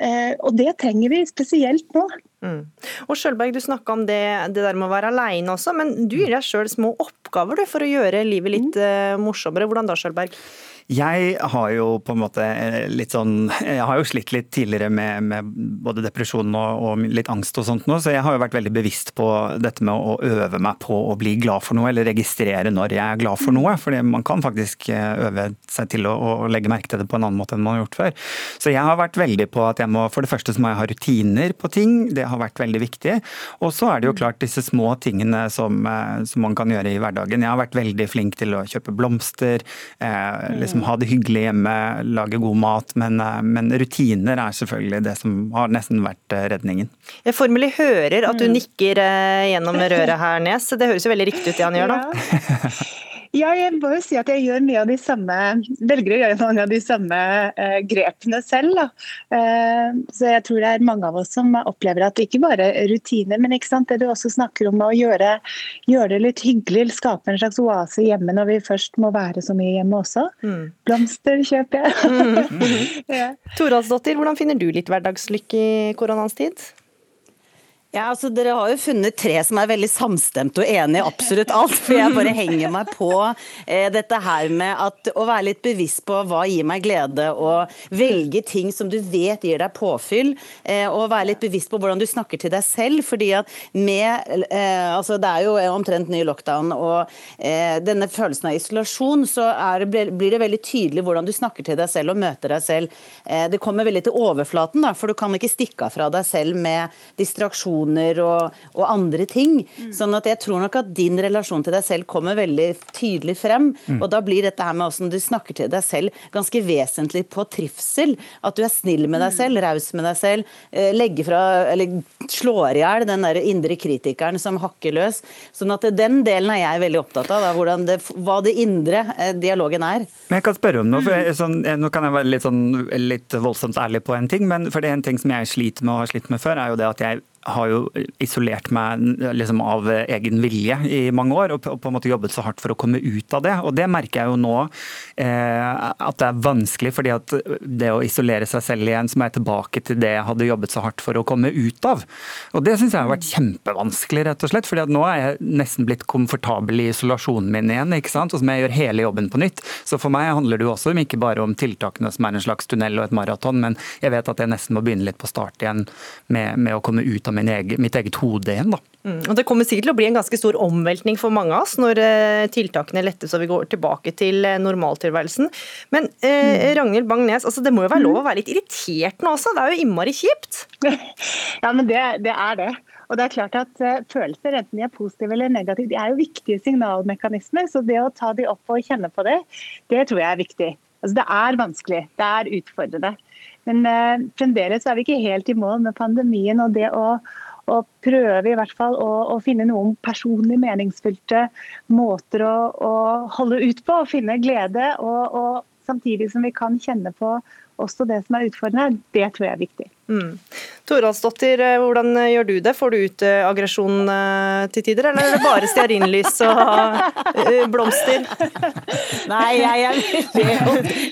eh, og det trenger vi spesielt nå. Mm. Og Sjølberg, du snakka om det, det der med å være aleine også, men du gir deg sjøl små oppgaver du, for å gjøre livet litt eh, morsommere. Hvordan da, Skjølberg? Jeg har jo på en måte eh, litt sånn Jeg har jo slitt litt tidligere med, med både depresjon og, og litt angst og sånt nå, så jeg har jo vært veldig bevisst på dette med å øve meg på å bli glad for noe, eller registrere når jeg er glad for noe. fordi man kan faktisk eh, øve seg til å, å legge merke til det på en annen måte enn man har gjort før. Så jeg har vært veldig på at jeg må For det første så må jeg ha rutiner på ting, det har vært veldig viktig. Og så er det jo klart disse små tingene som, eh, som man kan gjøre i hverdagen. Jeg har vært veldig flink til å kjøpe blomster, eh, liksom ha det hyggelig hjemme, lage god mat. Men, eh, men rutiner er selvfølgelig det som har nesten vært eh, redningen. Jeg formelig hører at du nikker eh, gjennom røret her, Nes. Det høres jo veldig riktig ut det han gjør, da. Ja, jeg må jo si at jeg gjør mye av de samme, velger å gjøre mange av de samme eh, grepene selv. Eh, så jeg tror det er mange av oss som opplever at det ikke bare er rutiner, men det du også snakker om å gjøre, gjøre det litt hyggelig, skape en slags oase hjemme når vi først må være så mye hjemme også. Blomster kjøper jeg. ja. Toralsdottir, hvordan finner du litt hverdagslykke i koronaens tid? Ja, altså Dere har jo funnet tre som er veldig samstemte og enige i absolutt alt. For jeg bare henger meg på eh, dette her med at å være litt bevisst på hva gir meg glede, og velge ting som du vet gir deg påfyll. Eh, og være litt bevisst på hvordan du snakker til deg selv. fordi at med, eh, altså Det er jo omtrent ny lockdown, og eh, denne følelsen av isolasjon, så det- blir det veldig tydelig hvordan du snakker til deg selv og møter deg selv. Eh, det kommer veldig til overflaten, da, for du kan ikke stikke av fra deg selv med distraksjoner og, og andre ting. Sånn at jeg tror nok at din relasjon til deg selv kommer veldig tydelig frem. Mm. Og da blir dette her med hvordan du snakker til deg selv ganske vesentlig på trivsel. At du er snill med deg selv, raus med deg selv. legger fra, eller slår i hjel den der indre kritikeren som hakker løs. Sånn at den delen er jeg veldig opptatt av. Da, hvordan det, hva det indre eh, dialogen er. Men jeg kan spørre om noe, for jeg, sånn, eh, nå kan jeg være litt, sånn, litt voldsomt ærlig på en ting, men for det er en ting som jeg sliter med og har slitt med før, er jo det at jeg har jo isolert meg liksom av egen vilje i mange år, og på en måte jobbet så hardt for å komme ut av det. Og det merker jeg jo nå eh, at det er vanskelig, fordi at det å isolere seg selv igjen, som er tilbake til det jeg hadde jobbet så hardt for å komme ut av. Og det syns jeg har vært kjempevanskelig, rett og slett. fordi at nå er jeg nesten blitt komfortabel i isolasjonen min igjen, ikke sant? og så må jeg gjøre hele jobben på nytt. Så for meg handler det jo også ikke bare om tiltakene som er en slags tunnel og et maraton, men jeg vet at jeg nesten må begynne litt på start igjen med, med å komme ut av min egen, mitt eget hode igjen. da. Mm. Og Det kommer sikkert til å bli en ganske stor omveltning for mange av oss når eh, tiltakene lettes og vi går tilbake til eh, normaltilværelsen. Men eh, Ragnhild Bang-Nes, altså, det må jo være lov å være litt irritert nå også? Det er jo innmari kjipt? Ja, men det, det er det. Og det er klart at eh, Følelser, enten de er positive eller negative, de er jo viktige signalmekanismer. Så det å ta de opp og kjenne på det, det tror jeg er viktig. Altså, det er vanskelig, det er utfordrende. Men eh, fremdeles er vi ikke helt i mål med pandemien. og det å og prøve i hvert fall å, å finne noen personlig meningsfylte måter å, å holde ut på og finne glede. Og, og samtidig som vi kan kjenne på også det som er utfordrende, det tror jeg er viktig. Mm. Toralsdottir, eh, hvordan gjør du det? Får du ut eh, aggresjon eh, til tider, eller er det bare stearinlys og blomster? Nei, jeg, jeg, det,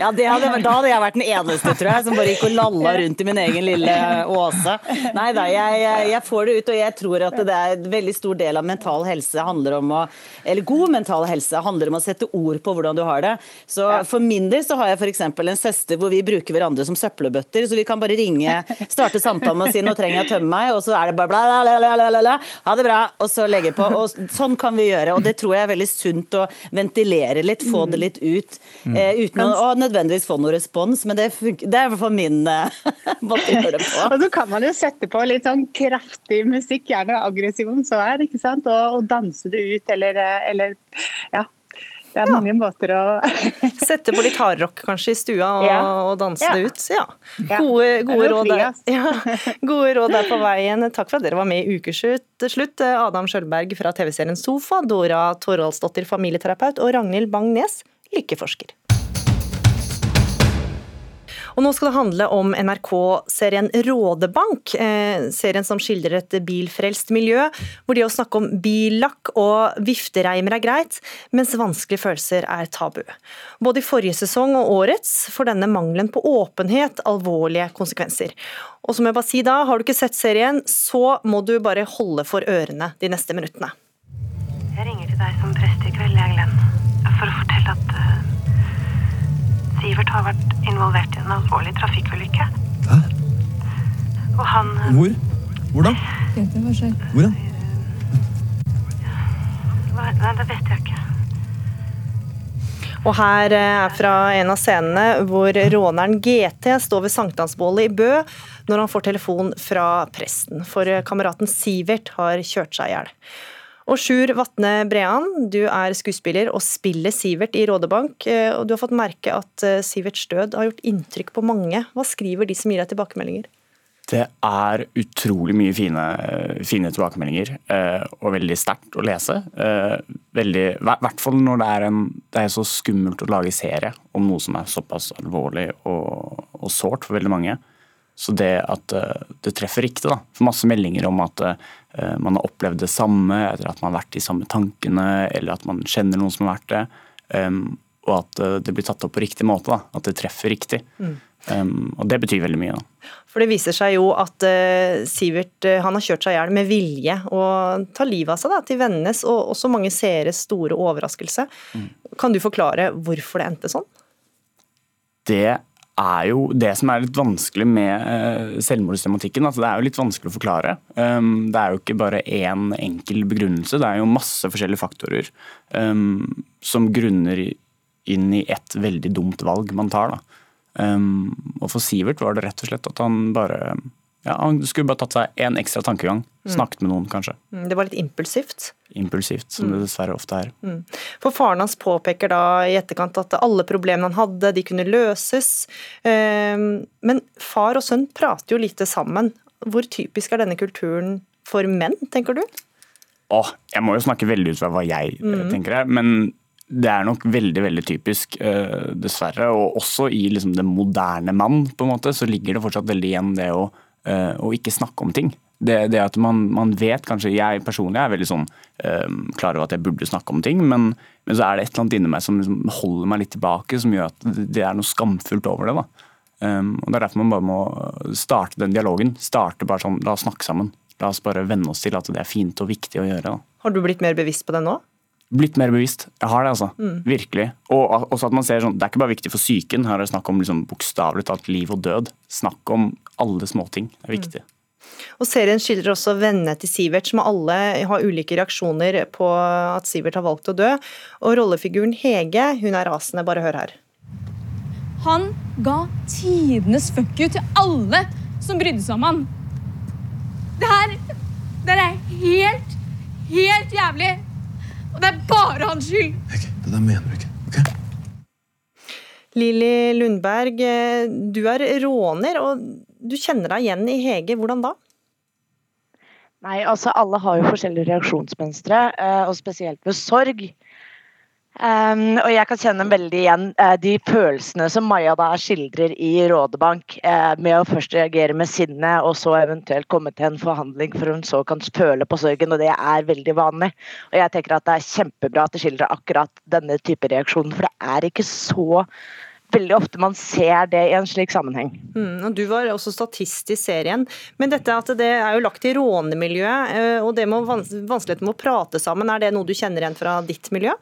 ja, det hadde, da hadde jeg vært den eneste, tror jeg, som bare gikk og lalla rundt i min egen lille åse. Nei da, jeg, jeg får det ut, og jeg tror at det er en veldig stor del av mental helse handler om å Eller god mental helse handler om å sette ord på hvordan du har det. Så for min del så har jeg f.eks. en søster hvor vi bruker hverandre som søppelbøtter, så vi kan bare ringe, starte samtalen med å si 'nå trenger jeg å tømme meg', og så er det bare bla, bla, bla, bla, ha det bra, og så legge på. Og sånn kan vi gjøre, og det tror jeg er veldig sunt å ventilere litt, få det litt ut, eh, uten å, å nødvendigvis få noe respons, men det, det er i hvert fall min eh, måte å gjøre det på. Og så kan man jo sette på litt sånn kraftig musikk, gjerne aggressiv om så er, ikke sant? Og, og danse det ut, eller, eh, eller ja. Det er mange måter å Sette på litt hardrock kanskje i stua og, Ja. og danse Ja. det ut. Ja. Ja. Gode, gode, råd der. Ja. gode råd der på veien. Takk for at dere var med i Ukeslutt. Slutt. Adam Skjølberg fra TV-serien Sofa, Dora Toralsdottir, familieterapeut, og Ragnhild Bang-Nes, lykkeforsker. Og nå skal det handle om NRK-serien Rådebank. Eh, serien som skildrer et bilfrelst miljø, hvor det å snakke om billakk og viftereimer er greit, mens vanskelige følelser er tabu. Både i forrige sesong og årets får denne mangelen på åpenhet alvorlige konsekvenser. Og som jeg bare si da, har du ikke sett serien, så må du bare holde for ørene de neste minuttene. Jeg ringer til deg som prest i kveld, jeg, Glenn. For å fortelle at Sivert har vært involvert i en alvorlig trafikkulykke. Hæ? Og han eh, Hvor? Hvor da? Hvor da? Nei, det vet jeg ikke. Og her eh, er fra en av scenene hvor råneren GT står ved sankthansbålet i Bø når han får telefon fra presten, for eh, kameraten Sivert har kjørt seg i hjel. Og Sjur Vatne Brean, du er skuespiller og spiller Sivert i Rådebank. eh, Og du har fått merke at eh, Siverts død har gjort inntrykk på mange. Hva skriver de som gir deg tilbakemeldinger? Det er utrolig mye fine, fine tilbakemeldinger, eh, og veldig sterkt å lese. Veldig, I hvert fall når det er, en, det er så skummelt å lage serie om noe som er såpass alvorlig og, og sårt for veldig mange. Så det at det treffer riktig, da. For masse meldinger om at man har opplevd det samme, eller at man har vært de samme tankene, eller at man kjenner noen som har vært det. Og at eh, det blir tatt opp på riktig måte. Da. At det treffer riktig. Mm. Um, og det betyr veldig mye. Da. For det viser seg jo at uh, Sivert uh, han har kjørt seg i hjel med vilje og tar livet av seg da, til vennenes og også mange seeres store overraskelse. Mm. Kan du forklare hvorfor det endte sånn? Det er jo det som er litt vanskelig med uh, selvmordstematikken. Altså det er jo litt vanskelig å forklare. Um, det er jo ikke bare én enkel begrunnelse, det er jo masse forskjellige faktorer um, som grunner inn i et veldig dumt valg man tar. da. Um, og for Sivert var det rett og slett at han bare ja, Han skulle bare tatt seg en ekstra tankegang. Mm. Snakket med noen, kanskje. Mm, Det var litt impulsivt. Impulsivt, som det dessverre ofte er. Mm. For faren hans påpeker da i etterkant at alle problemene han hadde, de kunne løses. Um, Men far og sønn prater jo lite sammen. Hvor typisk er denne kulturen for menn, tenker du? Åh, jeg må jo snakke veldig ut fra hva jeg eh, Mm. tenker her, men det er nok veldig veldig typisk, eh, dessverre. Og også i liksom, den moderne mann, på en måte, så ligger det fortsatt veldig igjen det å, eh, å ikke snakke om ting. Det, det at man, man vet kanskje Jeg personlig er veldig sånn um, klar over at jeg burde snakke om ting, men, men så er det et eller annet inni meg som liksom holder meg litt tilbake, som gjør at det er noe skamfullt over det. da. Um, og Det er derfor man bare må starte den dialogen. Starte bare sånn, La oss snakke sammen. La oss bare venne oss til at det er fint og viktig å gjøre. da. Har du blitt mer bevisst på det nå? Blitt mer bevisst. Jeg har det, altså. Mm. Virkelig. Og også at man ser sånn, Det er ikke bare viktig for psyken. Her er det snakk om liksom bokstavelig talt liv og død. Snakk om alle småting. Det er viktig. Og Serien skildrer også vennene til Sivert, som alle har ulike reaksjoner på at Sivert har valgt å dø. Og rollefiguren Hege hun er rasende. Bare hør her. Han ga tidenes fuck you til alle som brydde seg om han. Det her det her er helt, helt jævlig. Og det er bare hans skyld. Det der mener du ikke. Lilly Lundberg, du er råner, og du kjenner deg igjen i Hege. Hvordan da? Nei, altså alle har jo forskjellige reaksjonsmønstre, eh, og spesielt ved sorg. Um, og jeg kan kjenne veldig igjen uh, de følelsene som Maja da skildrer i Rådebank, uh, med å først reagere med sinne, og så eventuelt komme til en forhandling for hun så kan føle på sorgen, og det er veldig vanlig. Og jeg tenker at det er kjempebra at det skildrer akkurat denne type reaksjon, for det er ikke så veldig ofte man ser det i en slik sammenheng. Mm, og Du var også statist i serien. Men dette at det er jo lagt i rånemiljøet, eh, og det med vans vanskeligheten med å prate sammen, er det noe du kjenner igjen fra ditt miljø?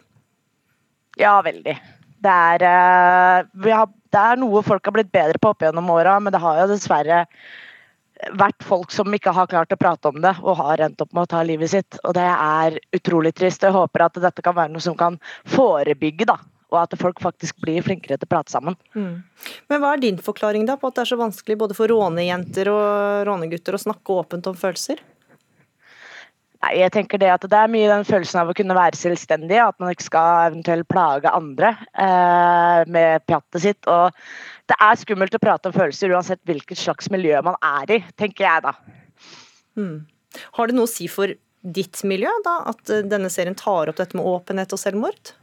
Ja, veldig. Det er, eh, vi har, det er noe folk har blitt bedre på opp gjennom åra, men det har jo dessverre vært folk som ikke har klart å prate om det, og har endt opp med å ta livet sitt. Og det er utrolig trist. Jeg håper at dette kan være noe som kan forebygge, da. Og at folk faktisk blir flinkere til å prate sammen. Mm. Men hva er din forklaring da på at det er så vanskelig både for rånejenter og rånegutter å snakke åpent om følelser? Nei, jeg tenker det at det er mye den følelsen av å kunne være selvstendig, at man ikke skal eventuelt plage andre eh, med pjattet sitt. Og det er skummelt å prate om følelser uansett hvilket slags miljø man er i, tenker jeg da. Mm. Har det noe å si for ditt miljø da, at denne serien tar opp dette med åpenhet og selvmord?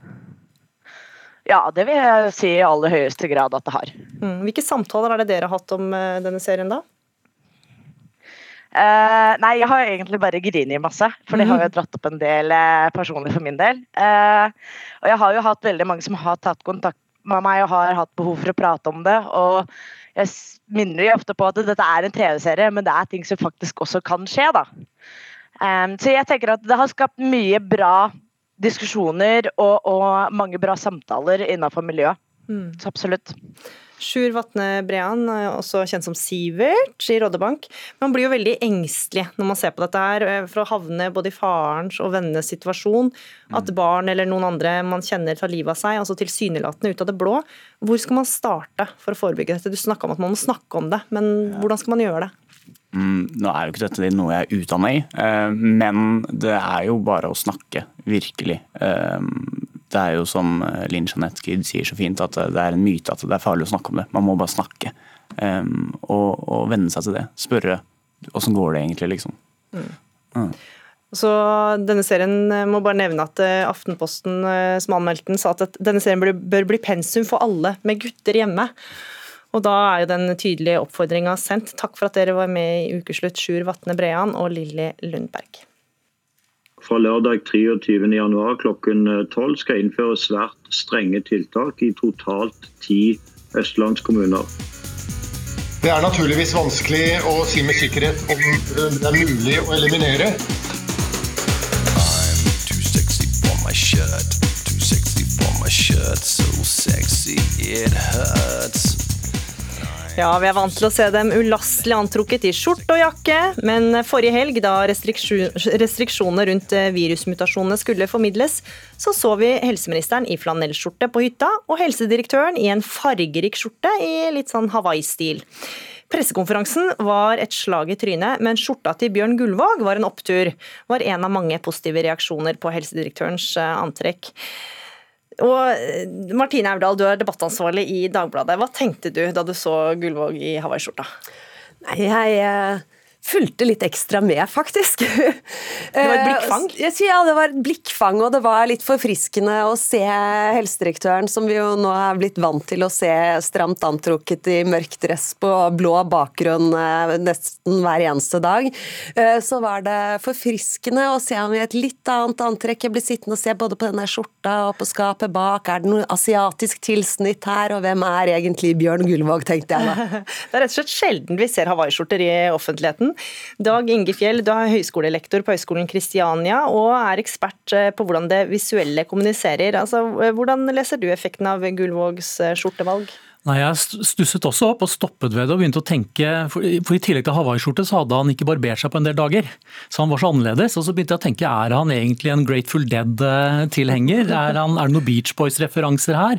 Ja, det vil jeg si i aller høyeste grad at det har. Mm. Hvilke samtaler er det dere har hatt om eh, denne serien da? Uh, nei, jeg har egentlig bare grinet masse, for det har jo dratt opp en del uh, personlig for min del. Uh, og jeg har jo hatt veldig mange som har tatt kontakt med meg og har hatt behov for å prate om det. Og jeg minner jo ofte på at dette er en TV-serie, men det er ting som faktisk også kan skje, da. Um, så jeg tenker at det har skapt mye bra diskusjoner og, og mange bra samtaler innenfor miljøet. Mm. Så absolutt. Sjur Vatne Brean, også kjent som Sivert i Rådebank. Man blir jo veldig engstelig når man ser på dette her, eh, for å havne både i farens og vennenes situasjon. At barn eller noen andre man kjenner tar livet av seg, altså tilsynelatende ut av det blå. Hvor skal man starte for å forebygge dette? Du snakka om at man må snakke om det, men hvordan skal man gjøre det? Mm, nå er jo ikke dette noe jeg er utdanna i, eh, men det er jo bare å snakke, virkelig. Eh, det er jo som eh, Linn Jeanette Gyd sier så fint, at det er en myte at det er farlig å snakke om det. Man må bare snakke. Og, og venne seg til det. Spørre åssen går det egentlig, liksom. Mm. Så denne serien må bare nevne at Aftenposten som anmeldte den, sa at denne serien bør bli pensum for alle med gutter hjemme. Og da er jo den tydelige oppfordringa sendt. Takk for at dere var med i Ukeslutt, Sjur Vatne Brean og Lilly Lundberg. Fra lørdag 23. januar klokken 12 skal innføres svært strenge tiltak i totalt ti østlandskommuner. Det er naturligvis vanskelig å si med sikkerhet om det er mulig å eliminere. Too sexy for my shirt. Too sexy for my shirt. So sexy it hurts. Ja, vi er vant til å se dem ulastelig antrukket i skjorte og jakke, men forrige helg, da restriksjonene rundt eh, virusmutasjonene skulle formidles, så så vi helseministeren i flanellskjorte på hytta, og helsedirektøren i en fargerik skjorte i litt sånn Hawaii-stil. Pressekonferansen var et slag i trynet, men skjorta til Bjørn Gullvåg var en opptur. Var en av mange positive reaksjoner på helsedirektørens eh, antrekk. Og eh, Martine Aurdal, du er debattansvarlig i Dagbladet. Hva tenkte du da du så Gullvåg i hawaiiskjorta? Nei, jeg eh, fulgte litt ekstra med, faktisk. Det var et blikkfang? Ja, det var et blikkfang, og det var litt forfriskende å se helsedirektøren, som vi jo nå er blitt vant til å se stramt antrukket i mørk dress på blå bakgrunn eh, nesten hver eneste dag. Eh, Så var det forfriskende å se ham i et litt annet antrekk. Jeg ble sittende og se både på denne skjorta og på skapet bak. Er det noe asiatisk tilsnitt her, og hvem er egentlig Bjørn Gullvåg, tenkte jeg da. Det er rett og slett sjelden vi ser hawaiiskjorter i offentligheten. Dag Inge Fjell, du er høyskolelektor på Høgskolen Kristiania og er ekspert eh, på hvordan det visuelle kommuniserer. Altså, eh, hvordan leser du effekten av Gullvågs eh, skjortevalg? Nei, Jeg stusset også opp og stoppet ved det og begynte å tenke For, i tillegg til hawaiiskjorte så hadde han ikke barbert seg på en del dager. Så han var så annerledes. Og så begynte jeg å tenke er han egentlig en Grateful Dead-tilhenger? Er, er det noen Beach Boys-referanser her?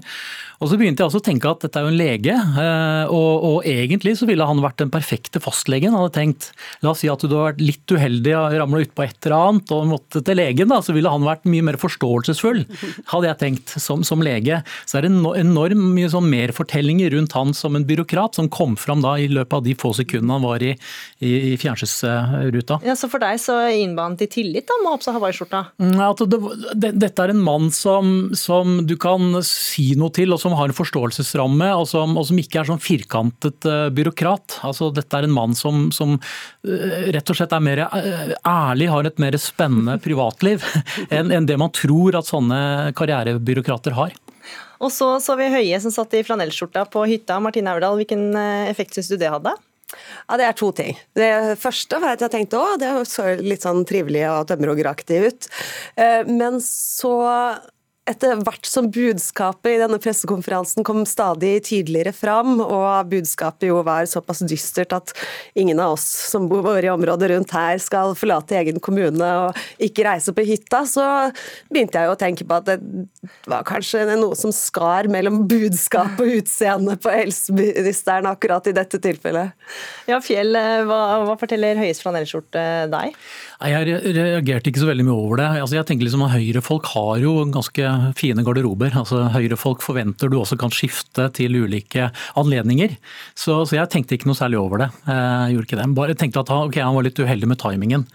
Og så begynte jeg også å tenke at dette er jo en lege, eh, og, og egentlig så ville han vært den perfekte fastlegen. Han hadde tenkt, La oss si at du har vært litt uheldig og ramla utpå et eller annet og måtte til legen, da, så ville han vært mye mer forståelsesfull, hadde jeg tenkt, som, som lege. Så er det enormt mye sånn merfortellinger rundt han som en byråkrat, som kom fram da i løpet av de få sekundene han var i, i, i fjernsynsruta. Ja, så For deg så innbanet de tillit da, med å ha på seg hawaiiskjorta? Ja, altså, det, det, dette er en mann som, som du kan si noe til, og som har en forståelsesramme, og som, og som ikke er sånn firkantet eh, byråkrat. Altså, dette er en mann som, som eh, rett og slett er mer eh, ærlig, har et mer spennende privatliv enn en det man tror at sånne karrierebyråkrater har. Og så så vi Høie som satt i flanellskjorta på hytta. Martine Aurdal, hvilken effekt syns du det hadde? Ja, Det er to ting. Det første var at jeg tenkte å, det så litt sånn trivelig og tømmerhoggeraktig ut. Eh, Men så etter hvert som budskapet i denne pressekonferansen kom stadig tydeligere fram, og budskapet jo var såpass dystert at ingen av oss som bor i området rundt her skal forlate egen kommune og ikke reise på hytta, så begynte jeg jo å tenke på at det var kanskje noe som skar mellom budskap og utseende på helseministeren akkurat i dette tilfellet. Ja, Fjell, eh, hva, hva forteller Høies flanellskjorte deg? Jeg reagerte ikke så veldig mye over det. Altså, jeg tenker liksom at Høyrefolk har jo ganske fine garderober. Altså, Høyrefolk forventer du også kan skifte til ulike anledninger. Så, så jeg tenkte ikke noe særlig over det. Jeg gjorde ikke det. Bare tenkte at han, han var litt uheldig med timingen.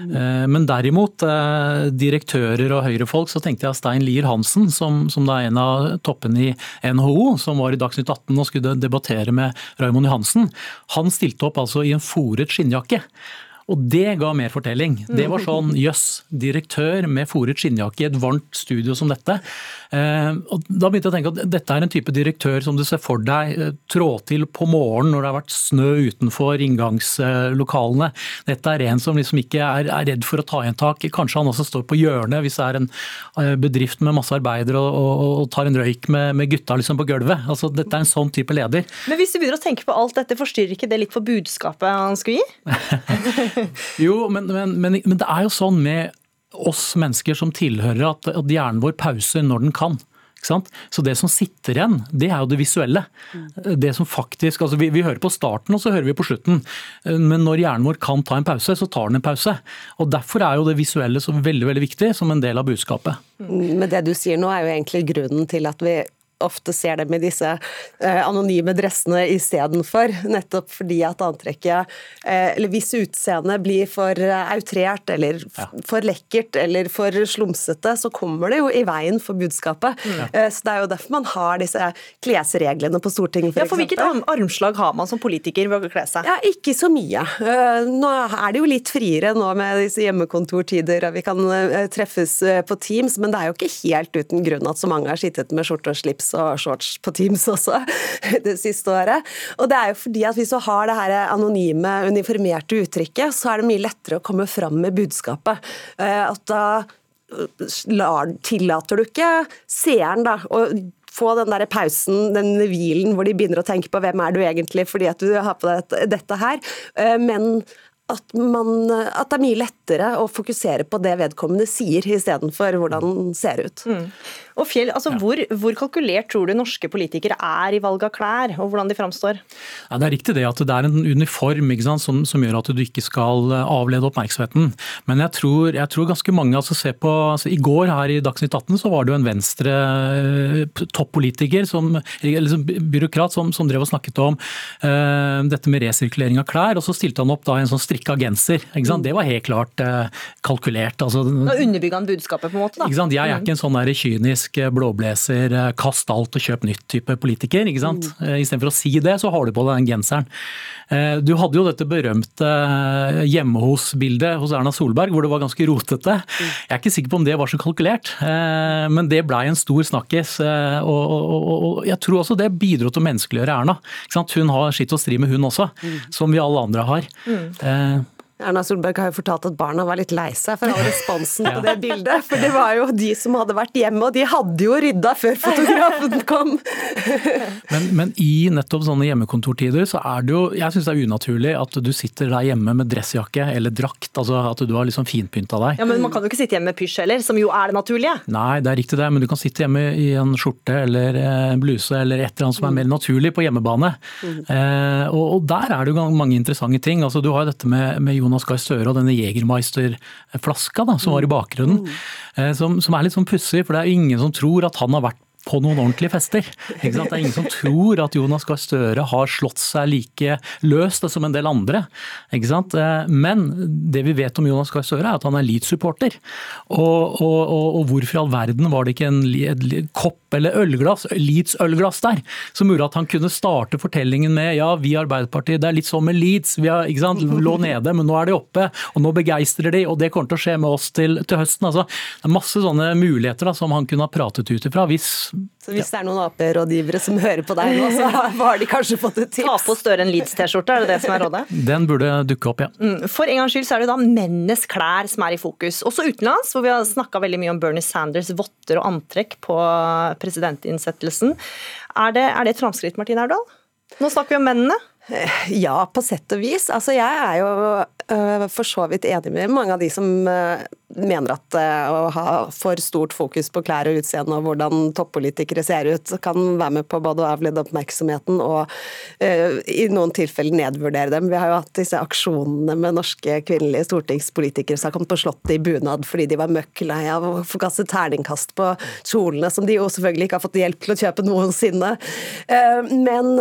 Eh, Men derimot, eh, direktører og høyrefolk, så tenkte jeg Stein Lier Hansen, som, som da er en av toppene i NHO, som var i Dagsnytt 18 og skulle debattere med Raymond Johansen, han stilte opp altså i en foret skinnjakke. Og det ga mer fortelling. Det var sånn jøss, direktør med foret skinnjakke i et varmt studio som dette. Eh, og da begynte jeg å tenke at dette er en type direktør som du ser for deg eh, trå til på morgenen når det har vært snø utenfor inngangslokalene. Dette er en som liksom ikke er, er redd for å ta igjen tak. Kanskje han også står på hjørnet hvis det er en eh, bedrift med masse arbeidere og, og, og tar en røyk med, med gutta liksom på gulvet. Altså, dette er en sånn type leder. Men hvis du begynner å tenke på alt dette, forstyrrer ikke det litt for budskapet han skulle gi? Jo, men, men, men, men det er jo sånn med oss mennesker som tilhører at, hjernen vår pauser når den kan. Så det som sitter igjen, det er jo det visuelle. Det som faktisk, altså vi, vi hører på starten og så hører vi på slutten. Men når hjernen vår kan ta en pause, så tar den en pause. Og Derfor er jo det visuelle så veldig veldig viktig som en del av budskapet. Men det du sier nå er jo egentlig grunnen til at vi ofte ser dem i disse eh, anonyme dressene istedenfor. Nettopp fordi at antrekket, eh, eller hvis utseendet blir for eh, outrert eller for lekkert eller for slumsete, så kommer det jo i veien for budskapet. Ja. Eh, Så det er jo derfor man har disse klesreglene på Stortinget, Ja, for for hvilket armslag har man som politiker ved å kle seg? Ja, ikke så mye. Eh, Nå er det jo litt friere nå med disse hjemmekontortider, og vi kan eh, treffes eh, på Teams, men det er jo ikke helt uten grunn at så mange har sittet med skjorte og slips og shorts på Teams også det siste året. Og det er jo fordi at hvis du har det her anonyme, uniformerte uttrykket, så er det mye lettere å komme fram med budskapet. Eh, At da eh, tillater du ikke seeren da, å få den der pausen, den hvilen hvor de begynner å tenke på hvem er du egentlig fordi at du har på deg dette- her, Eh, men at, man, at det er mye lettere å fokusere på det vedkommende sier, istedenfor hvordan den ser ut. Og Fjell, altså hvor, hvor kalkulert tror du norske politikere er i valg av klær, og hvordan de framstår? Ja, det er riktig det at det er en uniform sant, som, som gjør at du ikke skal eh, avlede oppmerksomheten. Men jeg tror, jeg tror ganske mange altså se på, altså I går her i Dagsnytt 18 så var det jo en venstre eh, toppolitiker, som, eller byråkrat, som, som drev og snakket om uh, dette med resirkulering av klær. og Så stilte han opp da en sånn strikka genser. sant? Det var helt klart uh, kalkulert. altså Da underbygger han budskapet, på en måte? da. Jeg er ikke en sånn der kynisk eh, blåblæser, eh, kast alt og kjøp nytt-type politiker. ikke sant? Mm. Istedenfor å si det, så har du på deg den genseren. Eh, Du hadde jo dette berømte eh, hjemme hos-bildet hos Erna Solberg, hvor det var ganske rotete. Jeg er ikke sikker på om det var så kalkulert, eh, men det blei en stor snakkis. eh, Og, og, og, og jeg tror også det bidro til å menneskeliggjøre Erna. Hun har sitt og stri med hun også, som vi alle andre har. Eh, Erna Solberg har jo fortalt at barna var litt lei seg for all responsen på det bildet. For det var jo de som hadde vært hjemme, og de hadde jo rydda før fotografen kom. Men, men i nettopp sånne hjemmekontortider, så er det jo Jeg syns det er unaturlig at du sitter der hjemme med dressjakke eller drakt. Altså at du har liksom finpynta deg. Ja, Men man kan jo ikke sitte hjemme med pysj heller, som jo er det naturlige. Nei, det er riktig det, men du kan sitte hjemme i en skjorte eller eh, en bluse eller et eller annet som er mer naturlig på hjemmebane. Eh, og, og der er det jo mange interessante ting. Altså, du har jo dette med, med Jonas Gahr Støre og denne Jegermeister-flaska som var i bakgrunnen. Eh, som, som er litt sånn pussig, for det er ingen som tror at han har vært på noen ordentlige fester. Det er ingen som tror at Jonas Gahr Støre har slått seg like løst som en del andre. Eh, Men det vi vet om Jonas Gahr Støre er at han er Leeds-supporter. Og, og, og, og hvorfor i all verden var det ikke en en li- kopp eller ølglass, Leeds-ølglass der, som gjorde at han kunne starte fortellingen med ja, vi i Arbeiderpartiet, det er litt sånn med Leeds, vi har, ikke sant, lå nede, men nå er de oppe, og nå begeistrer de, og det kommer til å skje med oss til, til høsten. Altså, det er masse sånne muligheter da, som han kunne ha pratet ut ifra hvis Så hvis det er noen Ap-rådgivere som hører på deg nå, så har de kanskje fått et tips. Ta på Støre en Leeds-T-skjorte, er det det som er rådet? den burde dukke opp, ja. Mm, For en gangs skyld så er det da mennenes klær som er i fokus. Også utenlands, hvor vi har snakka veldig mye om Bernie Sanders' votter og antrekk på presidentinnsettelsen. Er det, er det et framskritt, Martine Aurdal? Nå snakker vi om mennene. Ja, på sett og vis. Altså, jeg er jo for så vidt enig med mange av de som øh, mener at øh, å ha for stort fokus på klær og utseende og hvordan toppolitikere ser ut, kan være med på både å avlede oppmerksomheten og i noen tilfeller nedvurdere dem. Vi har jo hatt disse aksjonene med norske kvinnelige stortingspolitikere som har kommet på Slottet i bunad fordi de var møkk lei av å få kaste terningkast på kjolene, som de jo selvfølgelig ikke har fått hjelp til å kjøpe noensinne. Eh, Men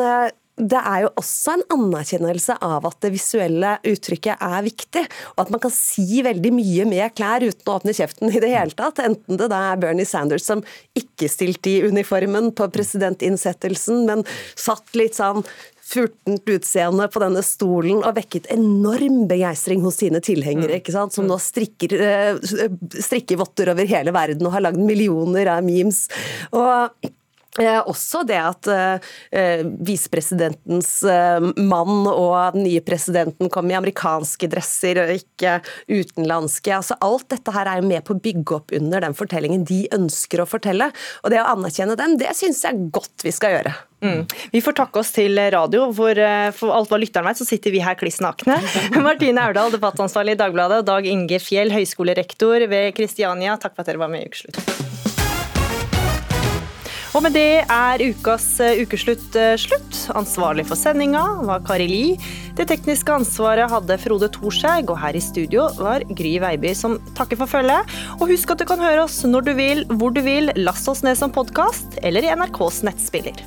det er jo også en anerkjennelse av at det visuelle uttrykket er viktig, og at man kan si veldig mye med klær uten å åpne kjeften i det hele tatt. Enten det da er Bernie Sanders som ikke stilte i uniformen på presidentinnsettelsen, men satt litt sånn furtent utseende på denne stolen og vekket enorm begeistring hos sine tilhengere, ikke sant? som nå strikker, eh, strikker votter over hele verden og har lagd millioner av memes. Og Eh, også det at eh, visepresidentens eh, mann og den nye presidenten kom i amerikanske dresser og ikke utenlandske. Altså, alt dette her er jo med på å bygge opp under den fortellingen de ønsker å fortelle. Og det å anerkjenne dem, det syns jeg godt vi skal gjøre. Mm. Vi får takke oss til radio, hvor eh, for alt hva lytteren vet, så sitter vi her kliss nakne. Martine Aurdal, debattansvarlig i Dagbladet, og Dag Inge Fjell, høyskolerektor ved Kristiania. Takk for at dere var med i Ukeslutt. Og med det er ukas eh, ukeslutt eh, slutt. Ansvarlig for sendinga var Kari Li. Det tekniske ansvaret hadde Frode Thorshaug, og her i studio var Gry Veiby som takker for følget. Og husk at du kan høre oss når du vil, hvor du vil. Last oss ned som podkast eller i NRKs nettspiller.